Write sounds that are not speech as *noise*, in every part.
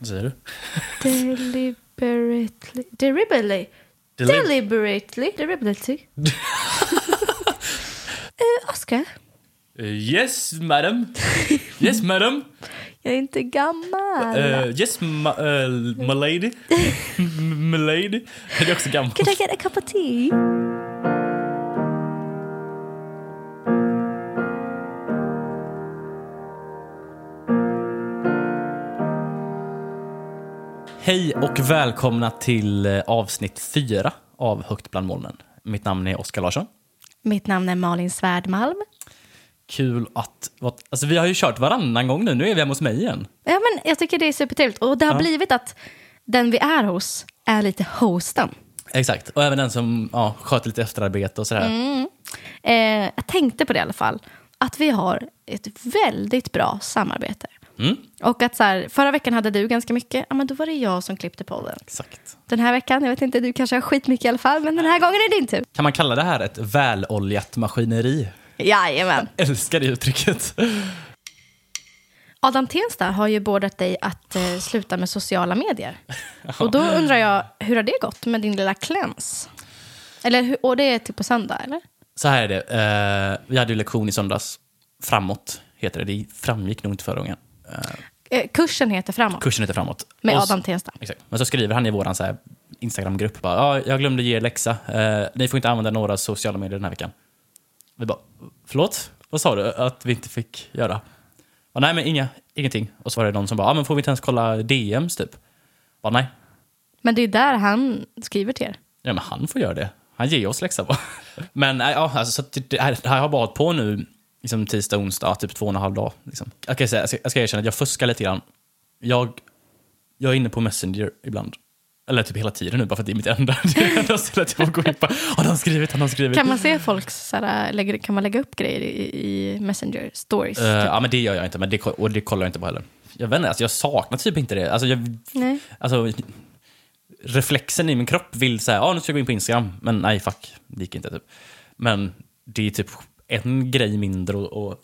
Vad säger du? Deliberately. Deliberately. Deli- Deliberately. Deliberately. *laughs* uh, Oscar, Eh, yes, madam. *laughs* Yes, madam. jag är inte gammal. Uh, yes, ma uh, my lady. *laughs* my lady. Det är också gammalt. Can I get a cup of tea? Hej och välkomna till eh, avsnitt fyra av Högt bland molnen. Mitt namn är Oskar Larsson. Mitt namn är Malin Svärdmalm. Kul att... Alltså vi har ju kört varannan gång nu. Nu är vi hemma hos mig igen. Ja, men jag tycker det är supertrevligt. Och det har Ja. blivit att den vi är hos är lite hosten. Exakt. Och även den som ja, sköter lite efterarbete och sådär. Eh, jag tänkte på det i alla fall. Att vi har ett väldigt bra samarbete. Mm. Och att så här, förra veckan hade du ganska mycket, ja men då var det jag som klippte podden. Exakt. Den här veckan, jag vet inte, du kanske har skitmycket i alla fall, men den här gången är det din tur. Kan man kalla det här ett väloljat maskineri? Jajamän. Älskar det uttrycket. Adam Tensta har ju beordrat dig att eh, sluta med sociala medier. *laughs* Och då undrar jag, hur har det gått med din lilla cleanse? Eller, och det är typ på söndag, eller? Så här är det. Eh, vi hade ju lektion i söndags. Framåt heter det. Det framgick nog inte förra gången. Eh, Eh, kursen heter Framåt, kursen heter Framåt. med Och Adam Tensta. Exakt. Men så skriver han i vår Instagramgrupp bara, ja, jag glömde ge er läxa. Eh, ni får inte använda några sociala medier den här veckan. Vi bara, förlåt? Vad sa du att vi inte fick göra? Ja, nej, men inga, ingenting. Och så var det någon som bara, ja, men får vi inte ens kolla DMs typ? Ja, nej. Men det är där han skriver till er. Ja, men han får göra det. Han ger oss läxa bara. *laughs* Men nej, ja, alltså, så det här det här har bara hållit på nu, liksom tisdag, onsdag, typ två och en halv dag. Liksom. Jag, kan säga, jag, ska, jag ska erkänna att jag fuskar lite grann. Jag, jag är inne på Messenger ibland. Eller typ hela tiden nu, bara för att det är mitt enda. *laughs* Det är enda stället jag får gå in på. Har de skrivit? Har de skrivit? Kan man se folks, såhär, kan man lägga upp grejer i, i Messenger stories? Eh, ja, men det gör jag inte, men det, och det kollar jag inte på heller. Jag vet inte, alltså, jag saknar typ inte det. Alltså, jag, Nej. alltså, reflexen i min kropp vill säga, ja nu ska jag gå in på Instagram, men nej fuck, det gick inte typ. Men det är typ en grej mindre att,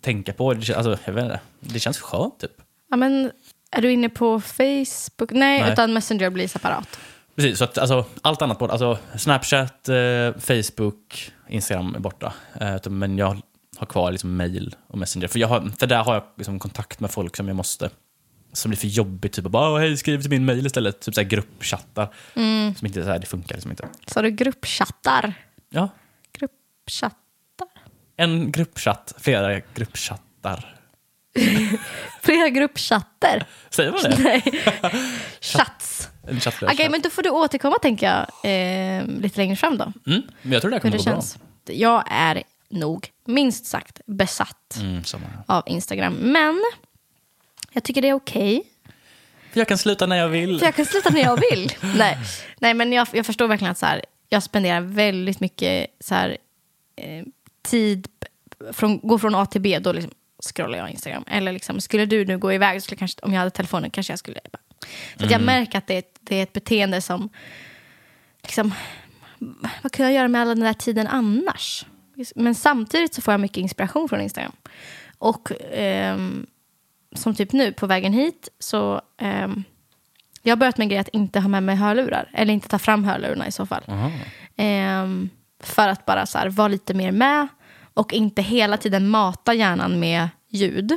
tänka på. Det, alltså, jag vet inte, det känns skönt typ. Ja, men är du inne på Facebook? Nej, Nej. utan Messenger blir separat. Precis, så att alltså, allt annat bort, alltså Snapchat, eh, Facebook, Instagram är borta. Eh, utan- men jag har kvar liksom mail och Messenger. För, jag har, för där har jag liksom kontakt med folk som jag måste som blir för jobbigt, typ bara "Åh, hej skriv till min mail istället. Typ så här gruppchattar. Som inte, så här, det funkar liksom inte. Så har du gruppchattar? Ja, Gruppchattar? En gruppchatt, flera gruppchattar. *laughs* Flera gruppchatter? Säger man det? *laughs* Nej. *laughs* Chats. Okej, men då får du återkomma tänker jag eh, lite längre fram då. mm, men jag tror det här Hur kommer det gå bra. känns. Jag är nog minst sagt besatt Mm, av Instagram. Men jag tycker det är okej. För jag kan sluta när jag vill. För jag kan sluta när jag vill. Nej, Nej men jag, jag förstår verkligen att så här, jag spenderar väldigt mycket så här, eh, tid, från, gå från A till B, då liksom scrollar jag Instagram. Eller liksom, skulle du nu gå iväg, skulle kanske, om jag hade telefonen kanske jag skulle... Bara. Så att jag märker att det är, ett, det är ett beteende som... Liksom, vad kan jag göra med all den där tiden annars? Men samtidigt så får jag mycket inspiration från Instagram. Och ehm, som typ nu på vägen hit så ehm, jag har börjat med en grej att inte ha med mig hörlurar. Eller inte ta fram hörlurarna i så fall. Ehm, för att bara så här, vara lite mer med. Och inte hela tiden mata hjärnan med ljud.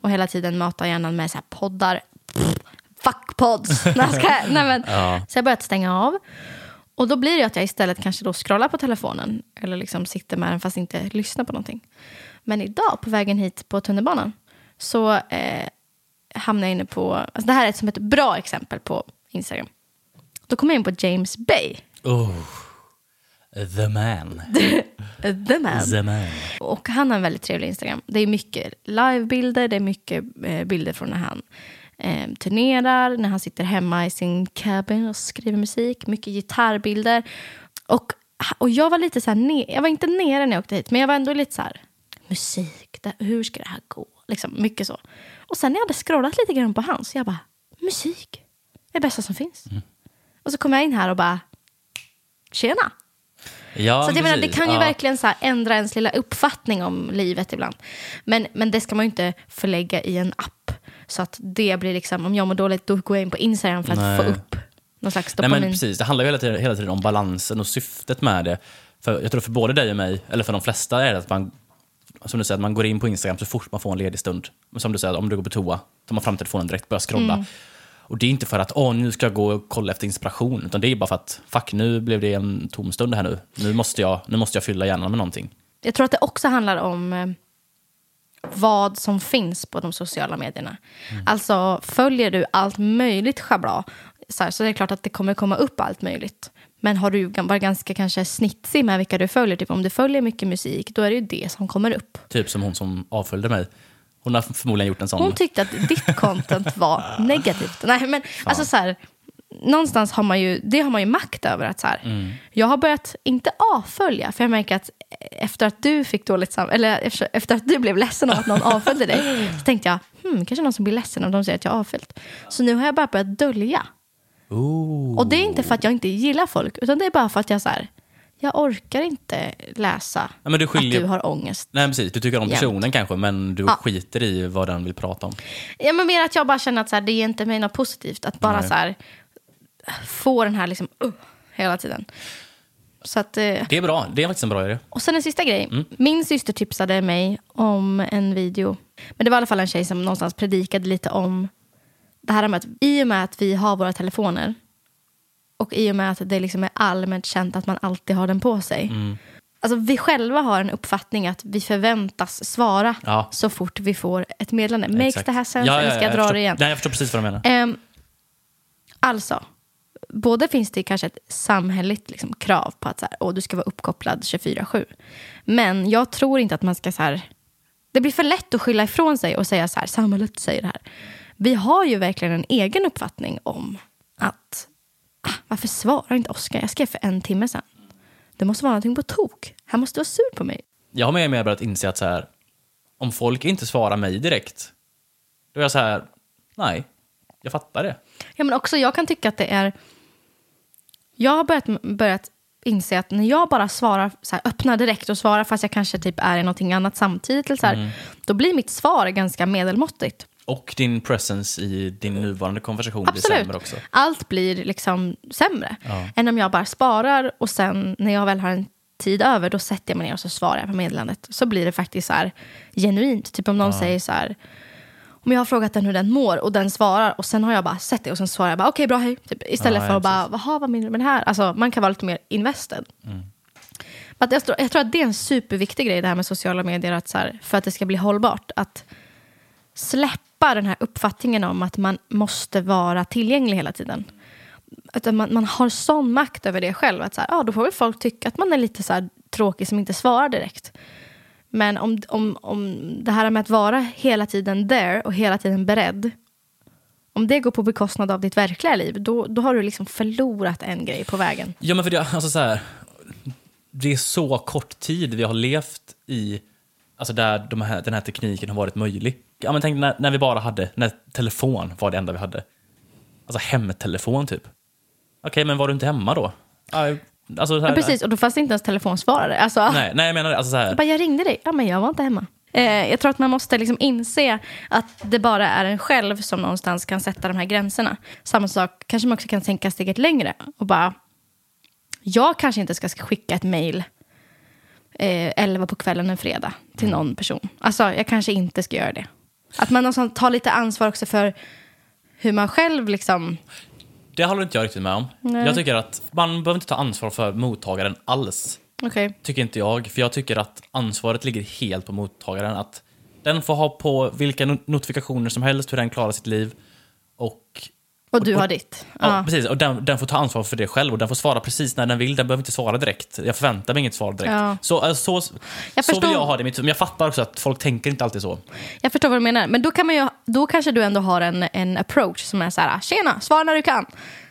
Och hela tiden mata hjärnan med så här poddar. Pff, fuck pods. *laughs* Nej, men, Ja. Så jag börjat stänga av. Och då blir det att jag istället kanske då scrollar på telefonen. Eller liksom sitter med den fast inte lyssnar på någonting. Men idag på vägen hit på tunnelbanan så eh, hamnade jag inne på, alltså det här är som ett bra exempel på Instagram. Då kom jag in på James Bay, Oh. The man. *laughs* the man. The man. Och han har en väldigt trevlig Instagram. Det är mycket livebilder, det är mycket eh, bilder från när han eh, turnerar, när han sitter hemma i sin cabin och skriver musik. Mycket gitarrbilder. Och, och jag var lite så här, jag var inte nere när jag åkte hit, men jag var ändå lite så här, musik, det, hur ska det här gå? Liksom, mycket så. Och sen när jag hade scrollat lite grann på hans, jag bara, musik, det är det bästa som finns. Och så kom jag in här och bara, tjena. Ja, Så att jag menar, det kan ju Ja. verkligen så ändra ens lilla uppfattning om livet ibland. Men, men det ska man ju inte förlägga i en app. Så att det blir liksom, om jag mår dåligt då går jag in på Instagram för att Nej. få upp någon slags Nej, dopamin. men precis. Det handlar ju hela tiden, hela tiden om balansen och syftet med det. För jag tror för både dig och mig, eller för de flesta, är det att man, som du säger, att man går in på Instagram så fort man får en ledig stund. Som du säger, om du går på toa, tar man fram telefonen direkt och börjar scrolla. Mm. Och det är inte för att åh, nu ska jag gå och kolla efter inspiration, utan det är bara för att fuck, nu blev det en tom stund här nu. Nu måste jag, nu måste jag fylla hjärnan med någonting. Jag tror att det också handlar om eh, vad som finns på de sociala medierna. Alltså följer du allt möjligt schabla så, här, så är det klart att det kommer komma upp allt möjligt. Men har du varit ganska kanske snitsig med vilka du följer, typ om du följer mycket musik, då är det ju det som kommer upp. Typ som hon som avföljde mig. Hon har förmodligen gjort en sån. Hon tyckte att ditt content var *laughs* negativt. Nej, men alltså så här, någonstans har man ju, det har man ju makt över. att så här, Mm. Jag har börjat, inte avfölja, för jag märker att efter att du fick dåligt sam eller efter, efter att du blev ledsen av att någon avföljde dig, så tänkte jag, hmm, kanske någon som blir ledsen om de säger att jag har avföljt. Så nu har jag bara börjat dölja. Ooh. Och det är inte för att jag inte gillar folk, utan det är bara för att jag så här, jag orkar inte läsa men du att skiljer- du har ångest. Nej, precis. Du tycker om Jämt. personen kanske, men du Ja. skiter i vad den vill prata om. Ja, men mer att jag bara känner att så här, det ger inte mig något positivt att bara Nej. så här, få den här liksom, uh, hela tiden. Så att, eh, Det är bra. Det är faktiskt en bra idé. och sen en sista grej. Min syster tipsade mig om en video. Men det var i alla fall en tjej som någonstans predikade lite om det här med att i och med att vi har våra telefoner och i och med att det liksom är allmänt känt att man alltid har den på sig. Alltså vi själva har en uppfattning att vi förväntas svara Ja. så fort vi får ett meddelande. Makes Exakt. det här sense? Ja, ja, eller ska jag dra förstår, det igen? Nej, jag förstår precis vad du menar. Ehm, alltså, både finns det kanske ett samhälleligt liksom, krav på att så här, åh, du ska vara uppkopplad 24-7. Men jag tror inte att man ska så här... Det blir för lätt att skylla ifrån sig och säga så här, samhället säger det här. Vi har ju verkligen en egen uppfattning om att ah, varför svarar inte Oskar? Jag skrev för en timme sedan. Det måste vara någonting på tok. Han måste vara sur på mig. Jag har mer och mer börjat inse att så här, om folk inte svarar mig direkt, då är jag så här, nej, jag fattar det. Ja, men också jag kan tycka att det är... Jag har börjat, börjat inse att när jag bara svarar, så här, öppnar direkt och svarar fast jag kanske typ är i någonting annat samtidigt, eller så här, Mm. då blir mitt svar ganska medelmåttigt. Och din presence i din nuvarande konversation blir Absolut. sämre också. Allt blir liksom sämre Ja. än om jag bara sparar och sen när jag väl har en tid över då sätter jag mig ner och så svarar jag på meddelandet. Så blir det faktiskt så här genuint. Typ om någon säger så här om jag har frågat den hur den mår och den svarar och sen har jag bara sett det och sen svarar jag bara okej bra hej. Typ, istället Ja, för ja, att bara jaha vad menar du med det här? Alltså man kan vara lite mer invested. Mm. Men jag, tror, jag tror att det är en superviktig grej det här med sociala medier att så här, för att det ska bli hållbart. Att släppa den här uppfattningen om att man måste vara tillgänglig hela tiden. Utan man, man har sån makt över det själv. Att så här, ah, då får väl folk tycka att man är lite så här tråkig som inte svarar direkt. Men om, om, om det här med att vara hela tiden there och hela tiden beredd. Om det går på bekostnad av ditt verkliga liv, då, då har du liksom förlorat en grej på vägen. Ja, men för det, alltså så här, det är så kort tid vi har levt i, alltså där de här, den här tekniken har varit möjlig. Ja, men tänk när, när vi bara hade, när telefon var det enda vi hade. Alltså hemtelefon typ. Okej, men var du inte hemma då? Ja, Alltså, så här, Ja, precis, och då fanns det inte ens telefonsvarare. Alltså, Nej, nej, jag menar alltså så här. Jag bara, jag ringde dig. Ja, men jag var inte hemma. Eh, jag tror att man måste liksom inse att det bara är en själv som någonstans kan sätta de här gränserna. Samma sak, kanske man också kan tänka steget längre och bara, jag kanske inte ska skicka ett mejl eh, 11 på kvällen en fredag till någon person. Alltså, jag kanske inte ska göra det. Att man någonstans tar lite ansvar också för hur man själv liksom... Det håller inte jag riktigt med om. Nej. Jag tycker att man behöver inte ta ansvar för mottagaren alls. Okej. Tycker inte jag. För jag tycker att ansvaret ligger helt på mottagaren. Att den får ha på vilka no- notifikationer som helst, hur den klarar sitt liv. Och, Och du har ditt. ja, Ja. precis. Och den, den får ta ansvar för det själv och den får svara precis när den vill. Den behöver inte svara direkt. Jag förväntar mig inget svar direkt. Ja. Så, alltså, så, Jag så vill jag ha det mitt Men jag fattar också att folk tänker inte alltid så. Jag förstår vad du menar. Men då, kan man ju, då kanske du ändå har en, en approach som är så här, tjena, svara när du kan.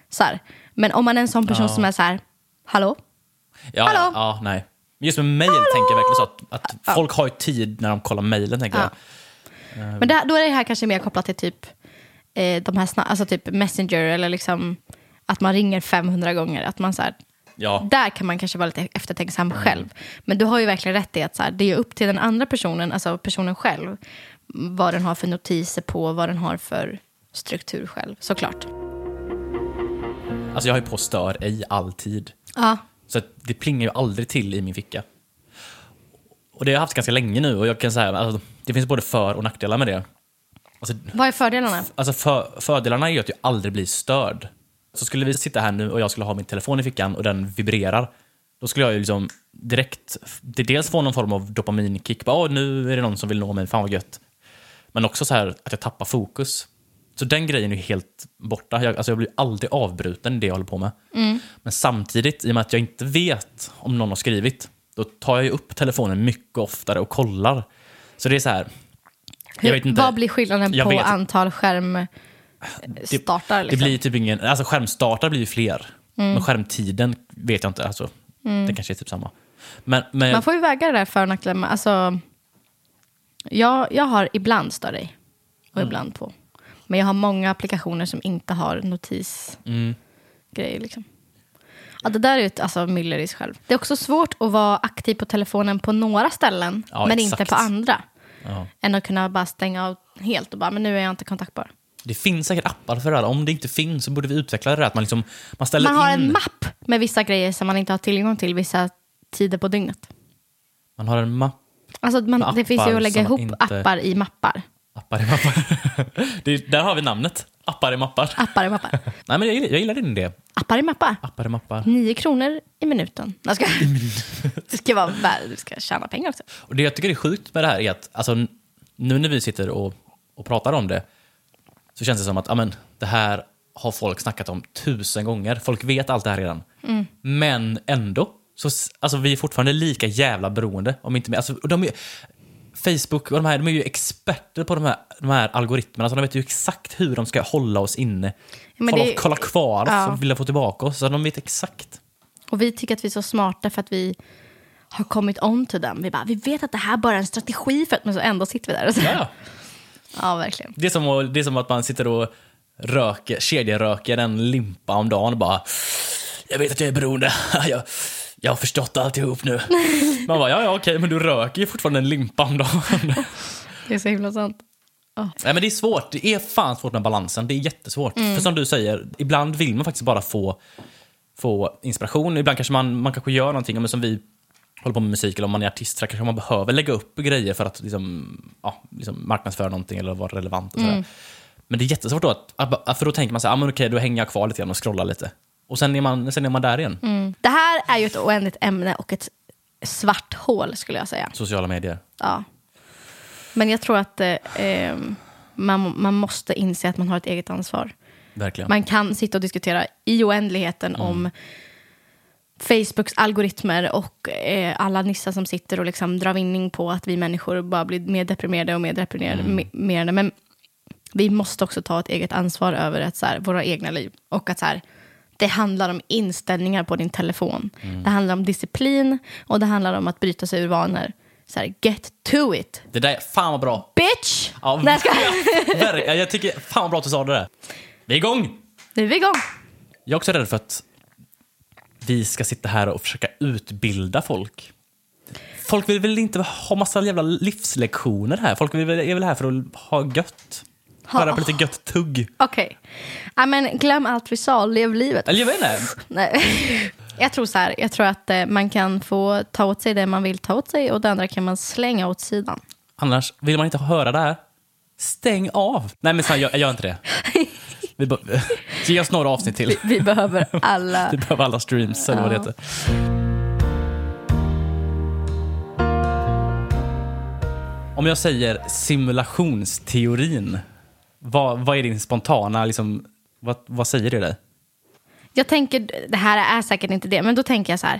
Så här. Men om man är en sån person Ja. som är så här, hallå? Ja, Hallå? ja, nej. Just med mail tänker jag verkligen så att, att folk har ju tid när de kollar tänker Ja. jag. Men det, då är det här kanske mer kopplat till typ, eh, de här sna- alltså typ Messenger eller liksom att man ringer 500 gånger. Att man så här, Ja. Där kan man kanske vara lite eftertänksam själv. Men du har ju verkligen rätt i att så här, det är upp till den andra personen, alltså personen själv. vad den har för notiser på, vad den har för struktur själv, såklart. Alltså jag har ju på stör ej alltid. Ja, Så det plingar ju aldrig till i min ficka. Och det har jag haft ganska länge nu och jag kan säga alltså, det finns både för och nackdelar med det. Alltså, vad är fördelarna? alltså för, fördelarna är ju att jag aldrig blir störd. Så skulle vi sitta här nu och jag skulle ha min telefon i fickan och den vibrerar. Då skulle jag ju liksom direkt, dels få någon form av dopaminkick. Bara, nu är det någon som vill nå mig, fan vad gött. Men också så här att jag tappar fokus. Så den grejen är helt borta. Jag, alltså jag blir aldrig avbruten i det jag håller på med. Men samtidigt, i och med att jag inte vet om någon har skrivit, då tar jag ju upp telefonen mycket oftare och kollar. Så det är så här, Hur, jag vet inte. Vad blir skillnaden Jag på vet- antal skärmstartar? Det Liksom? blir typ ingen, alltså skärmstartar blir ju fler. Men skärmtiden vet jag inte. Alltså, Det kanske är typ samma. Men, men Man får ju väga det där för och nackdelar. Alltså, jag, jag har ibland större och Mm. ibland på. Men jag har många applikationer som inte har notisgrejer. mm, Liksom. Ja, det där är ju ett alltså, myller i sig själv. Det är också svårt att vara aktiv på telefonen på några ställen, Ja, men exakt. inte på andra. Ja. Än att kunna bara stänga av helt och bara, men nu är jag inte kontaktbar. Det finns säkert appar för det här. Om det inte finns så borde vi utveckla det där. Att man, liksom, man ställer Man har in... en mapp med vissa grejer som man inte har tillgång till vissa tider på dygnet. Man har en mapp. Alltså man, det finns ju att lägga ihop inte- appar i mappar. Appar i mappar. *laughs* det, där har vi namnet. Appar i mappar. Appar i mappar. *laughs* Nej, men jag, gillar- jag gillar din idé. Appar i mappar. Appar i mappar. Nio kronor i minuten. Jag ska, *laughs* du, ska vara värd, du ska tjäna pengar också. Och det jag tycker är sjukt med det här är att alltså, n- nu när vi sitter och, och pratar om det så känns det som att amen, det här har folk snackat om tusen gånger. Folk vet allt det här redan. Men ändå, så, s- alltså, vi är fortfarande lika jävla beroende. Om inte mer. Alltså, och de är, Facebook och de här, de är ju experter på de här, de här algoritmerna. Så de vet ju exakt hur de ska hålla oss inne. men hålla, det- kolla kvar Ja. och vilja få tillbaka oss. Så de vet exakt. Och vi tycker att vi är så smarta för att vi har kommit on to them. Vi bara, vi vet att det här bara är en strategi för att, men så ändå sitter vi där. Och så. Ja, ja. *laughs* verkligen. Det är, som det är som att man sitter och röker, kedjeröker en limpa om dagen och bara Jag vet att jag är beroende. *laughs* Jag, jag har förstått alltihop nu. *laughs* Man bara, ja, ja okej, men du röker ju fortfarande en limpa om dagen. *laughs* Det är så himla sant. Nej, men det är svårt. Det är fan svårt med balansen. Det är jättesvårt. För som du säger, ibland vill man faktiskt bara få, få inspiration. Ibland kanske man, man kanske gör någonting, men som vi håller på med musik eller om man är artist så kanske man behöver lägga upp grejer för att liksom, ja, liksom marknadsföra någonting eller vara relevant. Och sådär. Men det är jättesvårt då, att, att- för då tänker man så här, ah, men okej, då hänger jag kvar lite grann och scrollar lite. Och sen är man, sen är man där igen. Det här är ju ett oändligt ämne och ett svart hål skulle jag säga. Sociala medier. Ja. Men jag tror att eh, eh, man, man måste inse att man har ett eget ansvar. Verkligen. Man kan sitta och diskutera i oändligheten om Facebooks algoritmer och eh, alla nissar som sitter och liksom drar vinning på att vi människor bara blir mer deprimerade och mer deprimerade. me- mer- Men vi måste också ta ett eget ansvar över att, så här, våra egna liv. Och att så här, det handlar om inställningar på din telefon. Det handlar om disciplin och det handlar om att bryta sig ur vanor. Så här, get to it, Det där, fan vad bra. bitch! Ja, Nej, jag skojar. *laughs* verkligen. jag tycker, fan vad bra att du sa det där. Vi är igång! Nu är vi igång. Jag är också rädd för att vi ska sitta här och försöka utbilda folk. Folk vill väl inte ha massa jävla livslektioner här? Folk är väl här för att ha gött? Höra på lite gött tugg. Okej. Ja, men glöm allt vi sa, lev livet. Eller jag vet inte. *laughs* Nej. Jag tror så här, jag tror att eh, man kan få ta åt sig det man vill ta åt sig och det andra kan man slänga åt sidan. Annars, vill man inte höra det här, stäng av. Nej men snälla, jag, gör inte det. *laughs* Vi *laughs* ge oss några avsnitt till. Vi behöver alla... Vi behöver alla streams, eller vad det Ja. heter. Om jag säger simulationsteorin, vad, vad är din spontana, liksom, vad, vad säger det dig? Jag tänker, det här är säkert inte det, men då tänker jag så här.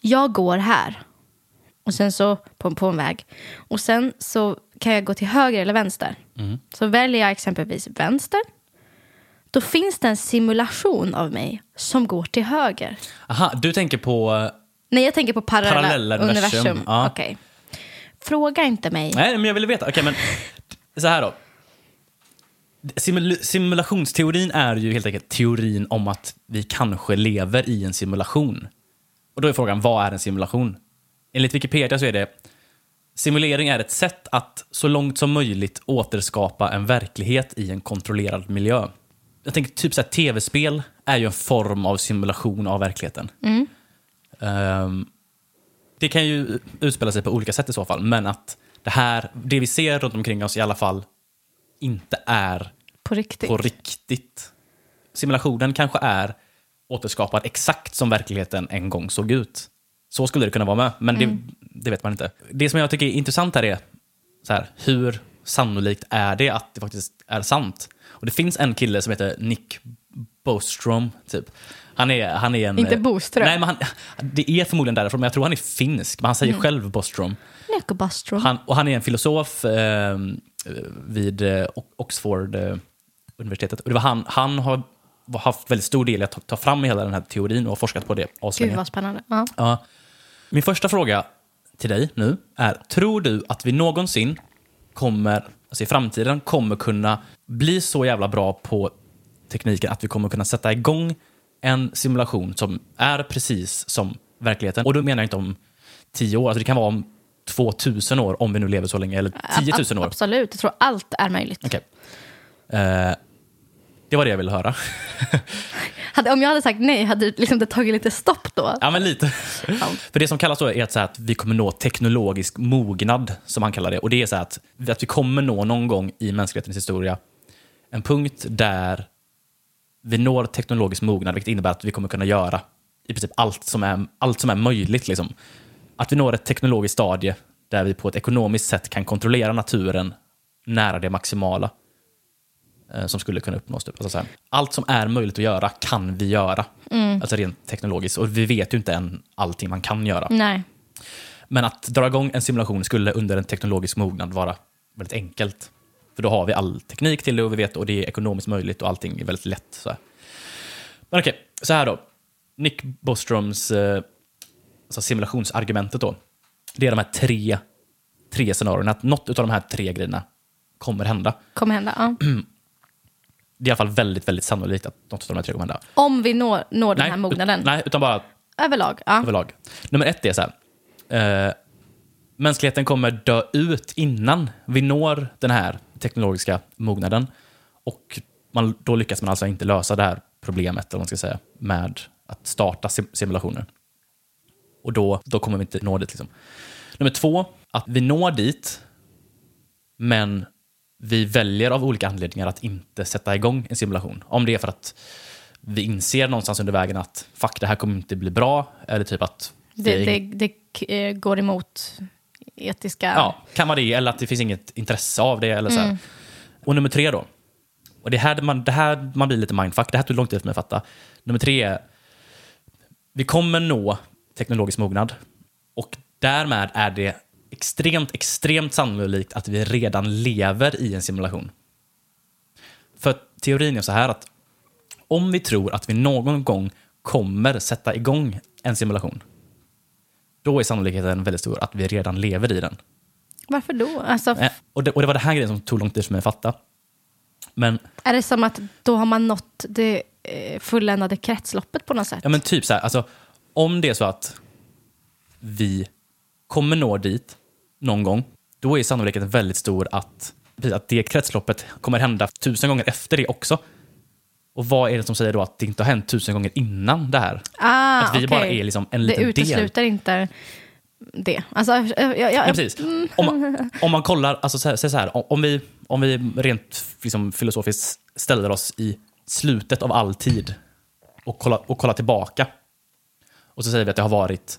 Jag går här. Och sen så på, på en väg. Och sen så kan jag gå till höger eller vänster. Så väljer jag exempelvis vänster. Då finns det en simulation av mig som går till höger. Aha, du tänker på... Nej, jag tänker på parallella, Parallella universum, universum. ja. Okej. Fråga inte mig. Nej, men jag ville veta. Okej, men *laughs* så här då. Simul simulationsteorin är ju helt enkelt teorin om att vi kanske lever i en simulation. Och då är frågan, vad är en simulation? Enligt Wikipedia så är det Simulering är ett sätt att så långt som möjligt återskapa en verklighet i en kontrollerad miljö. Jag tänker typ så tv-spel är ju en form av simulation av verkligheten. Ehm, det kan ju utspela sig på olika sätt i så fall, men att det här, det vi ser runt omkring oss i alla fall inte är På riktigt. på riktigt. Simulationen kanske är återskapad exakt som verkligheten en gång såg ut. Så skulle det kunna vara med, men det, det vet man inte. Det som jag tycker är intressant här är så här, hur sannolikt är det att det faktiskt är sant? Och det finns en kille som heter Nick Bostrom, typ. Han är, han är en... Inte Boström. Nej, men han, det är förmodligen därifrån, men jag tror han är finsk. Men han säger själv Bostrom. Nico Bostrom. Han, och han är en filosof eh, vid eh, Oxford eh, universitetet. Och det var han, han har haft väldigt stor del i att ta, ta fram hela den här teorin och har forskat på det Gud aslänge. vad spännande. Ja. Ja. Min första fråga till dig nu är, tror du att vi någonsin kommer, alltså i framtiden, kommer kunna bli så jävla bra på tekniken att vi kommer kunna sätta igång en simulation som är precis som verkligheten? Och då menar jag inte om tio år, alltså det kan vara om 2000 år, om vi nu lever så länge, eller 10 000 Ab- år. Absolut, jag tror allt är möjligt. Okej. Eh, det var det jag ville höra. *laughs* Hade, om jag hade sagt nej, hade liksom det tagit lite stopp då? Ja, men lite. För det som kallas då är att, så att vi kommer nå teknologisk mognad, som han kallar det. Och det är så att, att vi kommer nå någon gång i mänsklighetens historia en punkt där vi når teknologisk mognad, vilket innebär att vi kommer kunna göra i princip allt som är, allt som är möjligt. Liksom. Att vi når ett teknologiskt stadie där vi på ett ekonomiskt sätt kan kontrollera naturen nära det maximala som skulle kunna uppnås. Typ. Alltså så här, allt som är möjligt att göra kan vi göra. Alltså rent teknologiskt. Och vi vet ju inte än allting man kan göra. Nej. Men att dra igång en simulation skulle under en teknologisk mognad vara väldigt enkelt. För då har vi all teknik till det och vi vet och det är ekonomiskt möjligt och allting är väldigt lätt. Så här. Men okej, så här då. Nick Bostroms eh, alltså simulationsargumentet då. Det är de här tre, tre scenarierna. Att något av de här tre grejerna kommer hända. Kommer hända. Ja. *clears throat* Det är i alla fall väldigt, väldigt sannolikt att något av de här tre kommer hända. Om vi når, når den här ut- mognaden. nej, utan bara Överlag. Ja. överlag. Nummer ett är så här. Eh, mänskligheten kommer dö ut innan vi når den här teknologiska mognaden. Och man, då lyckas man alltså inte lösa det här problemet, eller vad man ska säga, med att starta sim- simulationer. Och då, då kommer vi inte nå dit. Liksom. Nummer två, att vi når dit, men vi väljer av olika anledningar att inte sätta igång en simulation. Om det är för att vi inser någonstans under vägen att fuck, det här kommer inte bli bra. Eller typ att Det, är- det, det eh, går emot etiska... Ja, kan vara det, eller att det finns inget intresse av det. Eller så här. Och nummer tre då. Och det här man, det här man blir lite mindfuck. Det här tog lång tid för mig att fatta. Nummer tre är, vi kommer nå teknologisk mognad. Och därmed är det extremt, extremt sannolikt att vi redan lever i en simulation. För teorin är så här att om vi tror att vi någon gång kommer sätta igång en simulation, då är sannolikheten väldigt stor att vi redan lever i den. Varför då? Alltså, Eh, Och det, och det var det här grejen som tog lång tid för mig att fatta. Men, Är det som att då har man nått det eh, fulländade kretsloppet på något sätt? ja, men typ så här, alltså, om det är så att vi kommer nå dit någon gång, då är sannolikheten väldigt stor att, att det kretsloppet kommer hända tusen gånger efter det också. Och vad är det som säger då att det inte har hänt tusen gånger innan det här? Ah, att vi okej. bara är liksom en Det liten del. utesluter inte det. Alltså, jag, jag, Ja, precis. Om man, *laughs* om man kollar, alltså så här, så här, om- om vi, om vi rent liksom, filosofiskt ställer oss i slutet av all tid och kollar, och kollar tillbaka. Och så säger vi att det har varit,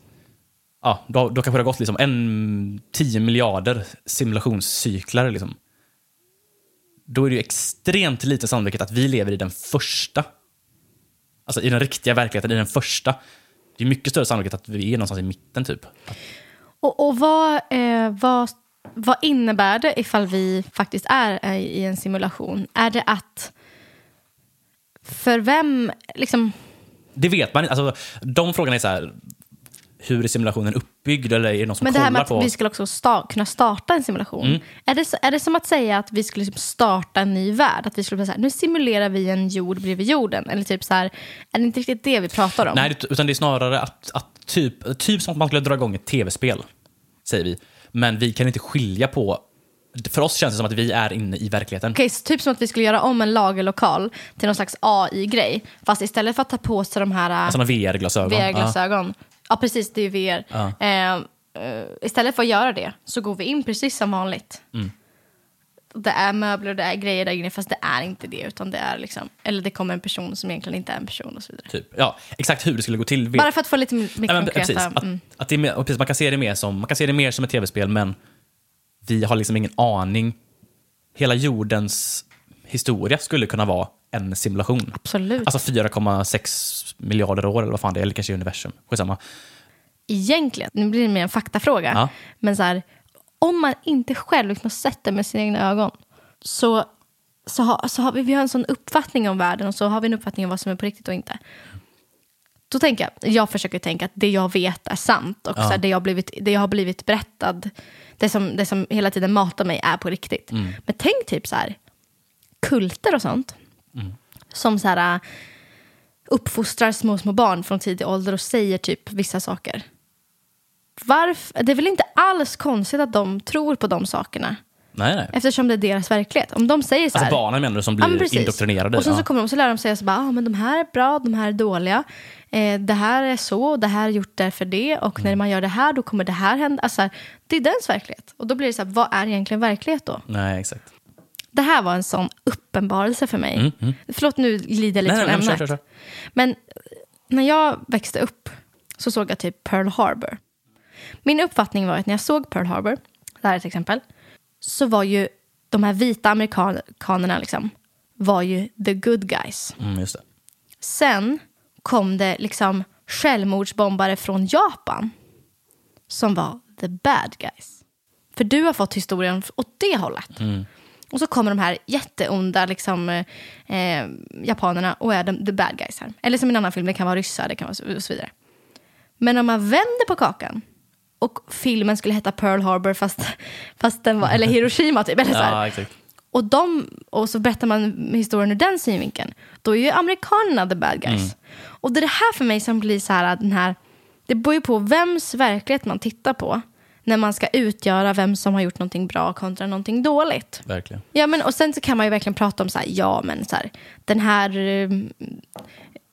ja, då, då kanske det har gått liksom en 10 miljarder simulationscyklar. Liksom. Då är det ju extremt liten sannolikhet att vi lever i den första. Alltså i den riktiga verkligheten, i den första. Det är mycket större sannolikhet att vi är någonstans i mitten typ. Och, och vad, eh, vad, vad innebär det ifall vi faktiskt är eh, i en simulation? Är det att... För vem... Liksom, Det vet man inte. Alltså, de frågorna är så här, hur är simulationen uppbyggd? Eller är det någon som men det här med att på? Mm. vi skulle också sta- kunna starta en simulation. Är, det, så- är det som att säga att vi skulle liksom starta en ny värld? Att vi skulle säga nu simulerar vi en jord bredvid jorden? Eller typ så här, är det inte riktigt det vi pratar om? Nej, utan det är snarare att, att typ, typ som att man skulle dra igång ett tv-spel, säger vi. Men vi kan inte skilja på... För oss känns det som att vi är inne i verkligheten. Så typ som att vi skulle göra om en lagerlokal till någon slags AI-grej. Fast istället för att ta på sig de här äh, Sådana VR-glasögon. VR-glasögon. Ja. Precis, det är VR. Ja. Eh, eh, istället för att göra det så går vi in precis som vanligt. Mm. Det är möbler och det är grejer där inne, fast det är inte det. Utan det är liksom, eller det kommer en person som egentligen inte är en person och så vidare. Typ. Ja, exakt hur det skulle gå till. Bara för att få lite mer men konkreta... precis, att, mm. att det är mer, och precis, man, kan se det mer som, man kan se det mer som ett tv-spel, men vi har liksom ingen aning. Hela jordens historia skulle kunna vara en simulation. Absolut. Alltså 4,6 miljarder år eller vad fan det är, eller kanske universum. Skitsamma. Egentligen, nu blir det mer en faktafråga. Ja. Men så här, om man inte själv liksom har sett det med sina egna ögon så, så, har, så har vi, vi har en sån uppfattning om världen och så har vi en uppfattning om vad som är på riktigt och inte. Då tänker jag, jag försöker tänka att det jag vet är sant och så här, det, jag har blivit, det jag har blivit berättad, det som, det som hela tiden matar mig är på riktigt. Men tänk typ så här, kulter och sånt. Som så här, äh, uppfostrar små, små barn från tidig ålder och säger typ vissa saker. Varför? Det är väl inte alls konstigt att de tror på de sakerna. Nej, nej. Eftersom det är deras verklighet. Om de säger så här. Alltså barnen menar du som Ja, blir precis. indoktrinerade? Och sen så ja. kommer de så lär de sig så bara, ah, men de här är bra, de här är dåliga. Eh, det här är så, det här är gjort därför det. Och Mm. när man gör det här, då kommer det här hända. Alltså, det är dens verklighet. Och då blir det så här, vad är egentligen verklighet då? Nej, exakt. Det här var en sån uppenbarelse för mig. Förlåt, nu glider jag lite Mm, Nej, från men ämnet. kör, kör, kör. Men när jag växte upp så såg jag typ Pearl Harbor. Min uppfattning var att när jag såg Pearl Harbor, det här är ett exempel, så var ju de här vita amerikanerna liksom, var ju the good guys. Mm, just det. Sen kom det liksom självmordsbombare från Japan som var the bad guys. För du har fått historien åt det hållet. Och så kommer de här jätteonda liksom, eh, eh, japanerna och är de, the bad guys här. Eller som i en annan film, det kan vara ryssar det kan vara och så vidare. Men om man vänder på kakan och filmen skulle heta Pearl Harbor fast, fast den var, eller Hiroshima typ. Eller så här. Ja, exakt. Och, de, och så berättar man historien ur den synvinkeln. Då är ju amerikanerna the bad guys. Och det är det här för mig som blir så här, den här... Det beror ju på vems verklighet man tittar på när man ska utgöra vem som har gjort någonting bra kontra någonting dåligt. Verkligen. Ja, men, och sen så kan man ju verkligen prata om så här, ja men så här, den här eh,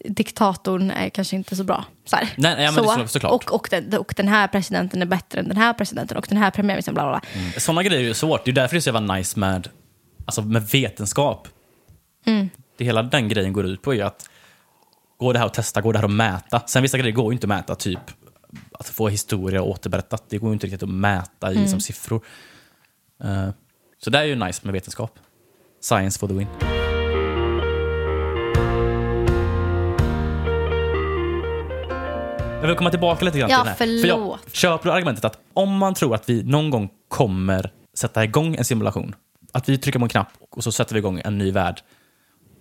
diktatorn är kanske inte så bra. Så här. Nej, ja, men det så- såklart. Och, och, den, och den här presidenten är bättre än den här presidenten och den här premiärministern, bla bla bla. Mm. Sådana grejer är ju svårt. Det är därför det är så jävla nice med, alltså med vetenskap. Mm. Det hela den grejen går ut på är ju att går det här att testa, går det här att mäta? Sen vissa grejer går ju inte att mäta, typ att få historia återberättat. Det går inte riktigt att mäta i Mm. som siffror. Eh, så det är ju nice med vetenskap. Science for the win. Jag vill komma tillbaka lite grann Ja, till den här. För jag köper argumentet att om man tror att vi någon gång kommer sätta igång en simulation, att vi trycker på en knapp och så sätter vi igång en ny värld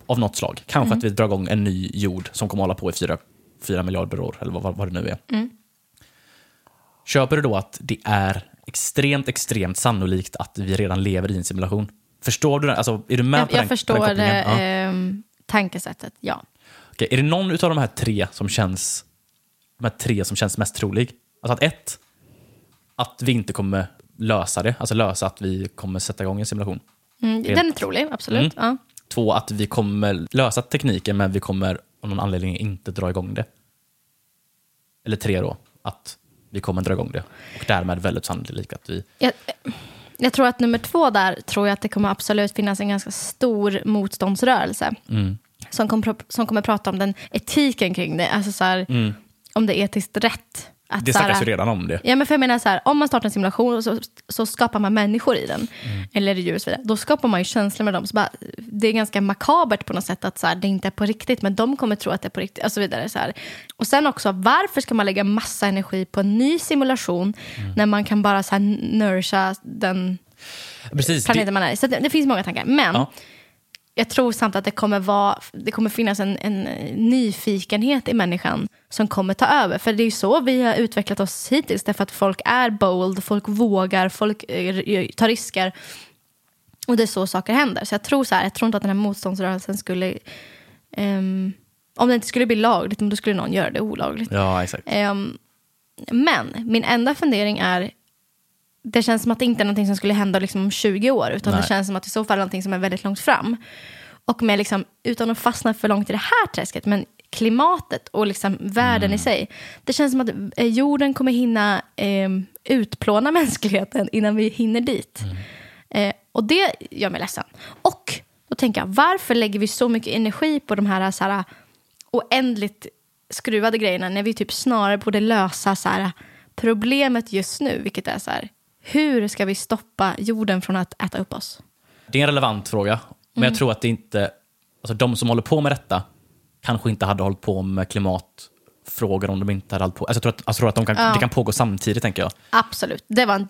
av något slag. Kanske Mm. att vi drar igång en ny jord som kommer hålla på i fyra, fyra miljarder år, eller vad, vad det nu är. Mm. Köper du då att det är extremt, extremt sannolikt att vi redan lever i en simulation? Förstår du det? Alltså, är du med Jag, på den, jag förstår på den kopplingen? Ja. eh, ehm, tankesättet, ja. Okej, är det någon av de här tre som känns de här tre som känns mest trolig? Alltså att ett, att vi inte kommer lösa det, alltså lösa att vi kommer sätta igång en simulation. Mm, den är trolig, absolut. Ja. Två, att vi kommer lösa tekniken men vi kommer av någon anledning inte dra igång det. Eller tre då, att vi kommer dra igång det. Och därmed väldigt sannolikt att vi... Jag, jag tror att nummer två där tror jag att det kommer absolut finnas en ganska stor motståndsrörelse. Mm. Som, kommer, som kommer prata om den etiken kring det. Alltså så här, om det är etiskt rätt. Att Mm. Det snackas ju redan om det. Ja, men för jag menar så här, om man startar en simulation så, så skapar man människor i den, eller djur och så vidare. Då skapar man ju känslor med dem. Så bara, det är ganska makabert på något sätt att så här, det inte är på riktigt, men de kommer tro att det är på riktigt. Och så vidare. Så här. Och sen också, varför ska man lägga massa energi på en ny simulation när man kan bara så här, nourisha den Precis. planeten Det, man är i? Så det, det finns många tankar. Men Ja. Jag tror samt att det kommer, vara, det kommer finnas en, en nyfikenhet i människan som kommer ta över. För det är ju så vi har utvecklat oss hittills. Därför att folk är bold, folk vågar, folk eh, tar risker. Och det är så saker händer. Så jag tror, så här, jag tror inte att den här motståndsrörelsen skulle... ehm, om det inte skulle bli lagligt, då skulle någon göra det olagligt. ja, exakt. Ehm, men min enda fundering är det känns som att det inte är någonting som skulle hända liksom om 20 år, utan Nej. det känns som att i så fall är någonting som är väldigt långt fram. Och med liksom, utan att fastna för långt i det här träsket, men klimatet och liksom världen i sig. Det känns som att eh, jorden kommer hinna eh, utplåna *laughs* mänskligheten innan vi hinner dit. Eh, och det gör mig ledsen. Och då tänker jag, varför lägger vi så mycket energi på de här, så här oändligt skruvade grejerna när vi typ snarare borde lösa så här, problemet just nu, vilket är så här, hur ska vi stoppa jorden från att äta upp oss? Det är en relevant fråga, men Mm. jag tror att det inte... Alltså de som håller på med detta kanske inte hade hållit på med klimatfrågor om de inte hade hållit på... Alltså jag tror att, jag tror att de kan, Ja. det kan pågå samtidigt, tänker jag. Absolut, det var en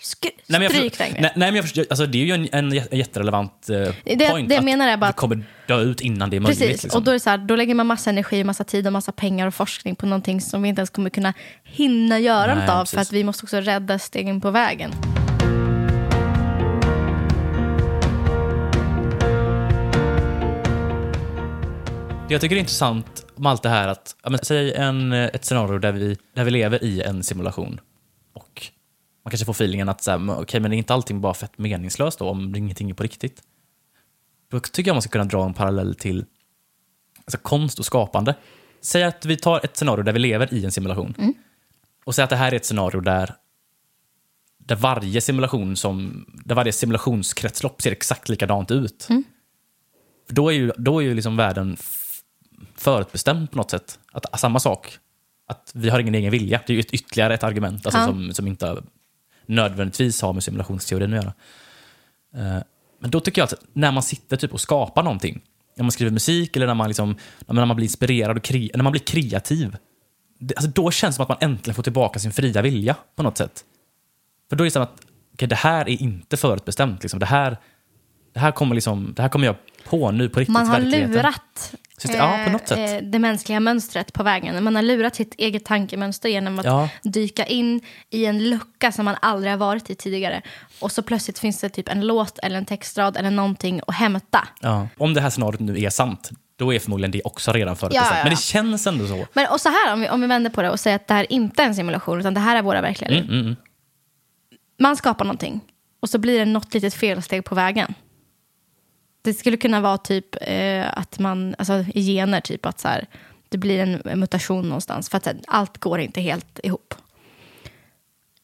sk- Nej, men jag stryk längre. nej, nej, men jag förstår, alltså det är ju en, en jä- jätterelevant eh, Det- point. det jag menar är bara att- kommer dö ut innan det är möjligt. Precis, liksom. och då, är det så här, då lägger man massa energi, massa tid och massa pengar och forskning på någonting som vi inte ens kommer kunna hinna göra Nej, något av precis. för att vi måste också rädda stegen på vägen. Det jag tycker är intressant med allt det här att, ja, men, säg en, ett scenario där vi, där vi lever i en simulation och man kanske får feelingen att så här, men, men är inte allting bara fett meningslöst då om ingenting är på riktigt? Då tycker jag man ska kunna dra en parallell till alltså, konst och skapande. Säg att vi tar ett scenario där vi lever i en simulation och säg att det här är ett scenario där där varje simulation som, där varje simulationskretslopp ser exakt likadant ut. För då är ju, då är ju liksom världen förutbestämd på något sätt. Att, samma sak, att vi har ingen egen vilja. Det är ju ett, ytterligare ett argument alltså, Ja. som, som inte nödvändigtvis har med simulationsteorin att göra. Eh, Men då tycker jag att när man sitter typ och skapar någonting, när man skriver musik eller när man, liksom, när man blir inspirerad och kre, när man blir kreativ, det, alltså då känns det som att man äntligen får tillbaka sin fria vilja på något sätt. För då är det som att okej, det här är inte förutbestämt. Liksom. Det, här, det, här kommer liksom, det här kommer jag på nu på riktigt. Man har lurat det- ja, på något eh, sätt. eh, det mänskliga mönstret på vägen. Man har lurat sitt eget tankemönster genom att Ja. dyka in i en lucka som man aldrig har varit i tidigare. Och så plötsligt finns det typ en låt eller en textrad eller någonting att hämta. Ja. Om det här scenariot nu är sant, då är förmodligen det också redan förutbestämt. Ja. Men det känns ändå så. Men och så här, om vi, om vi vänder på det och säger att det här inte är en simulation, utan det här är våra verkliga liv. Mm, mm, mm. Man skapar någonting och så blir det något litet felsteg på vägen. Det skulle kunna vara typ eh, att man, alltså i gener, typ att så här, det blir en, mutation någonstans för att här, allt går inte helt ihop.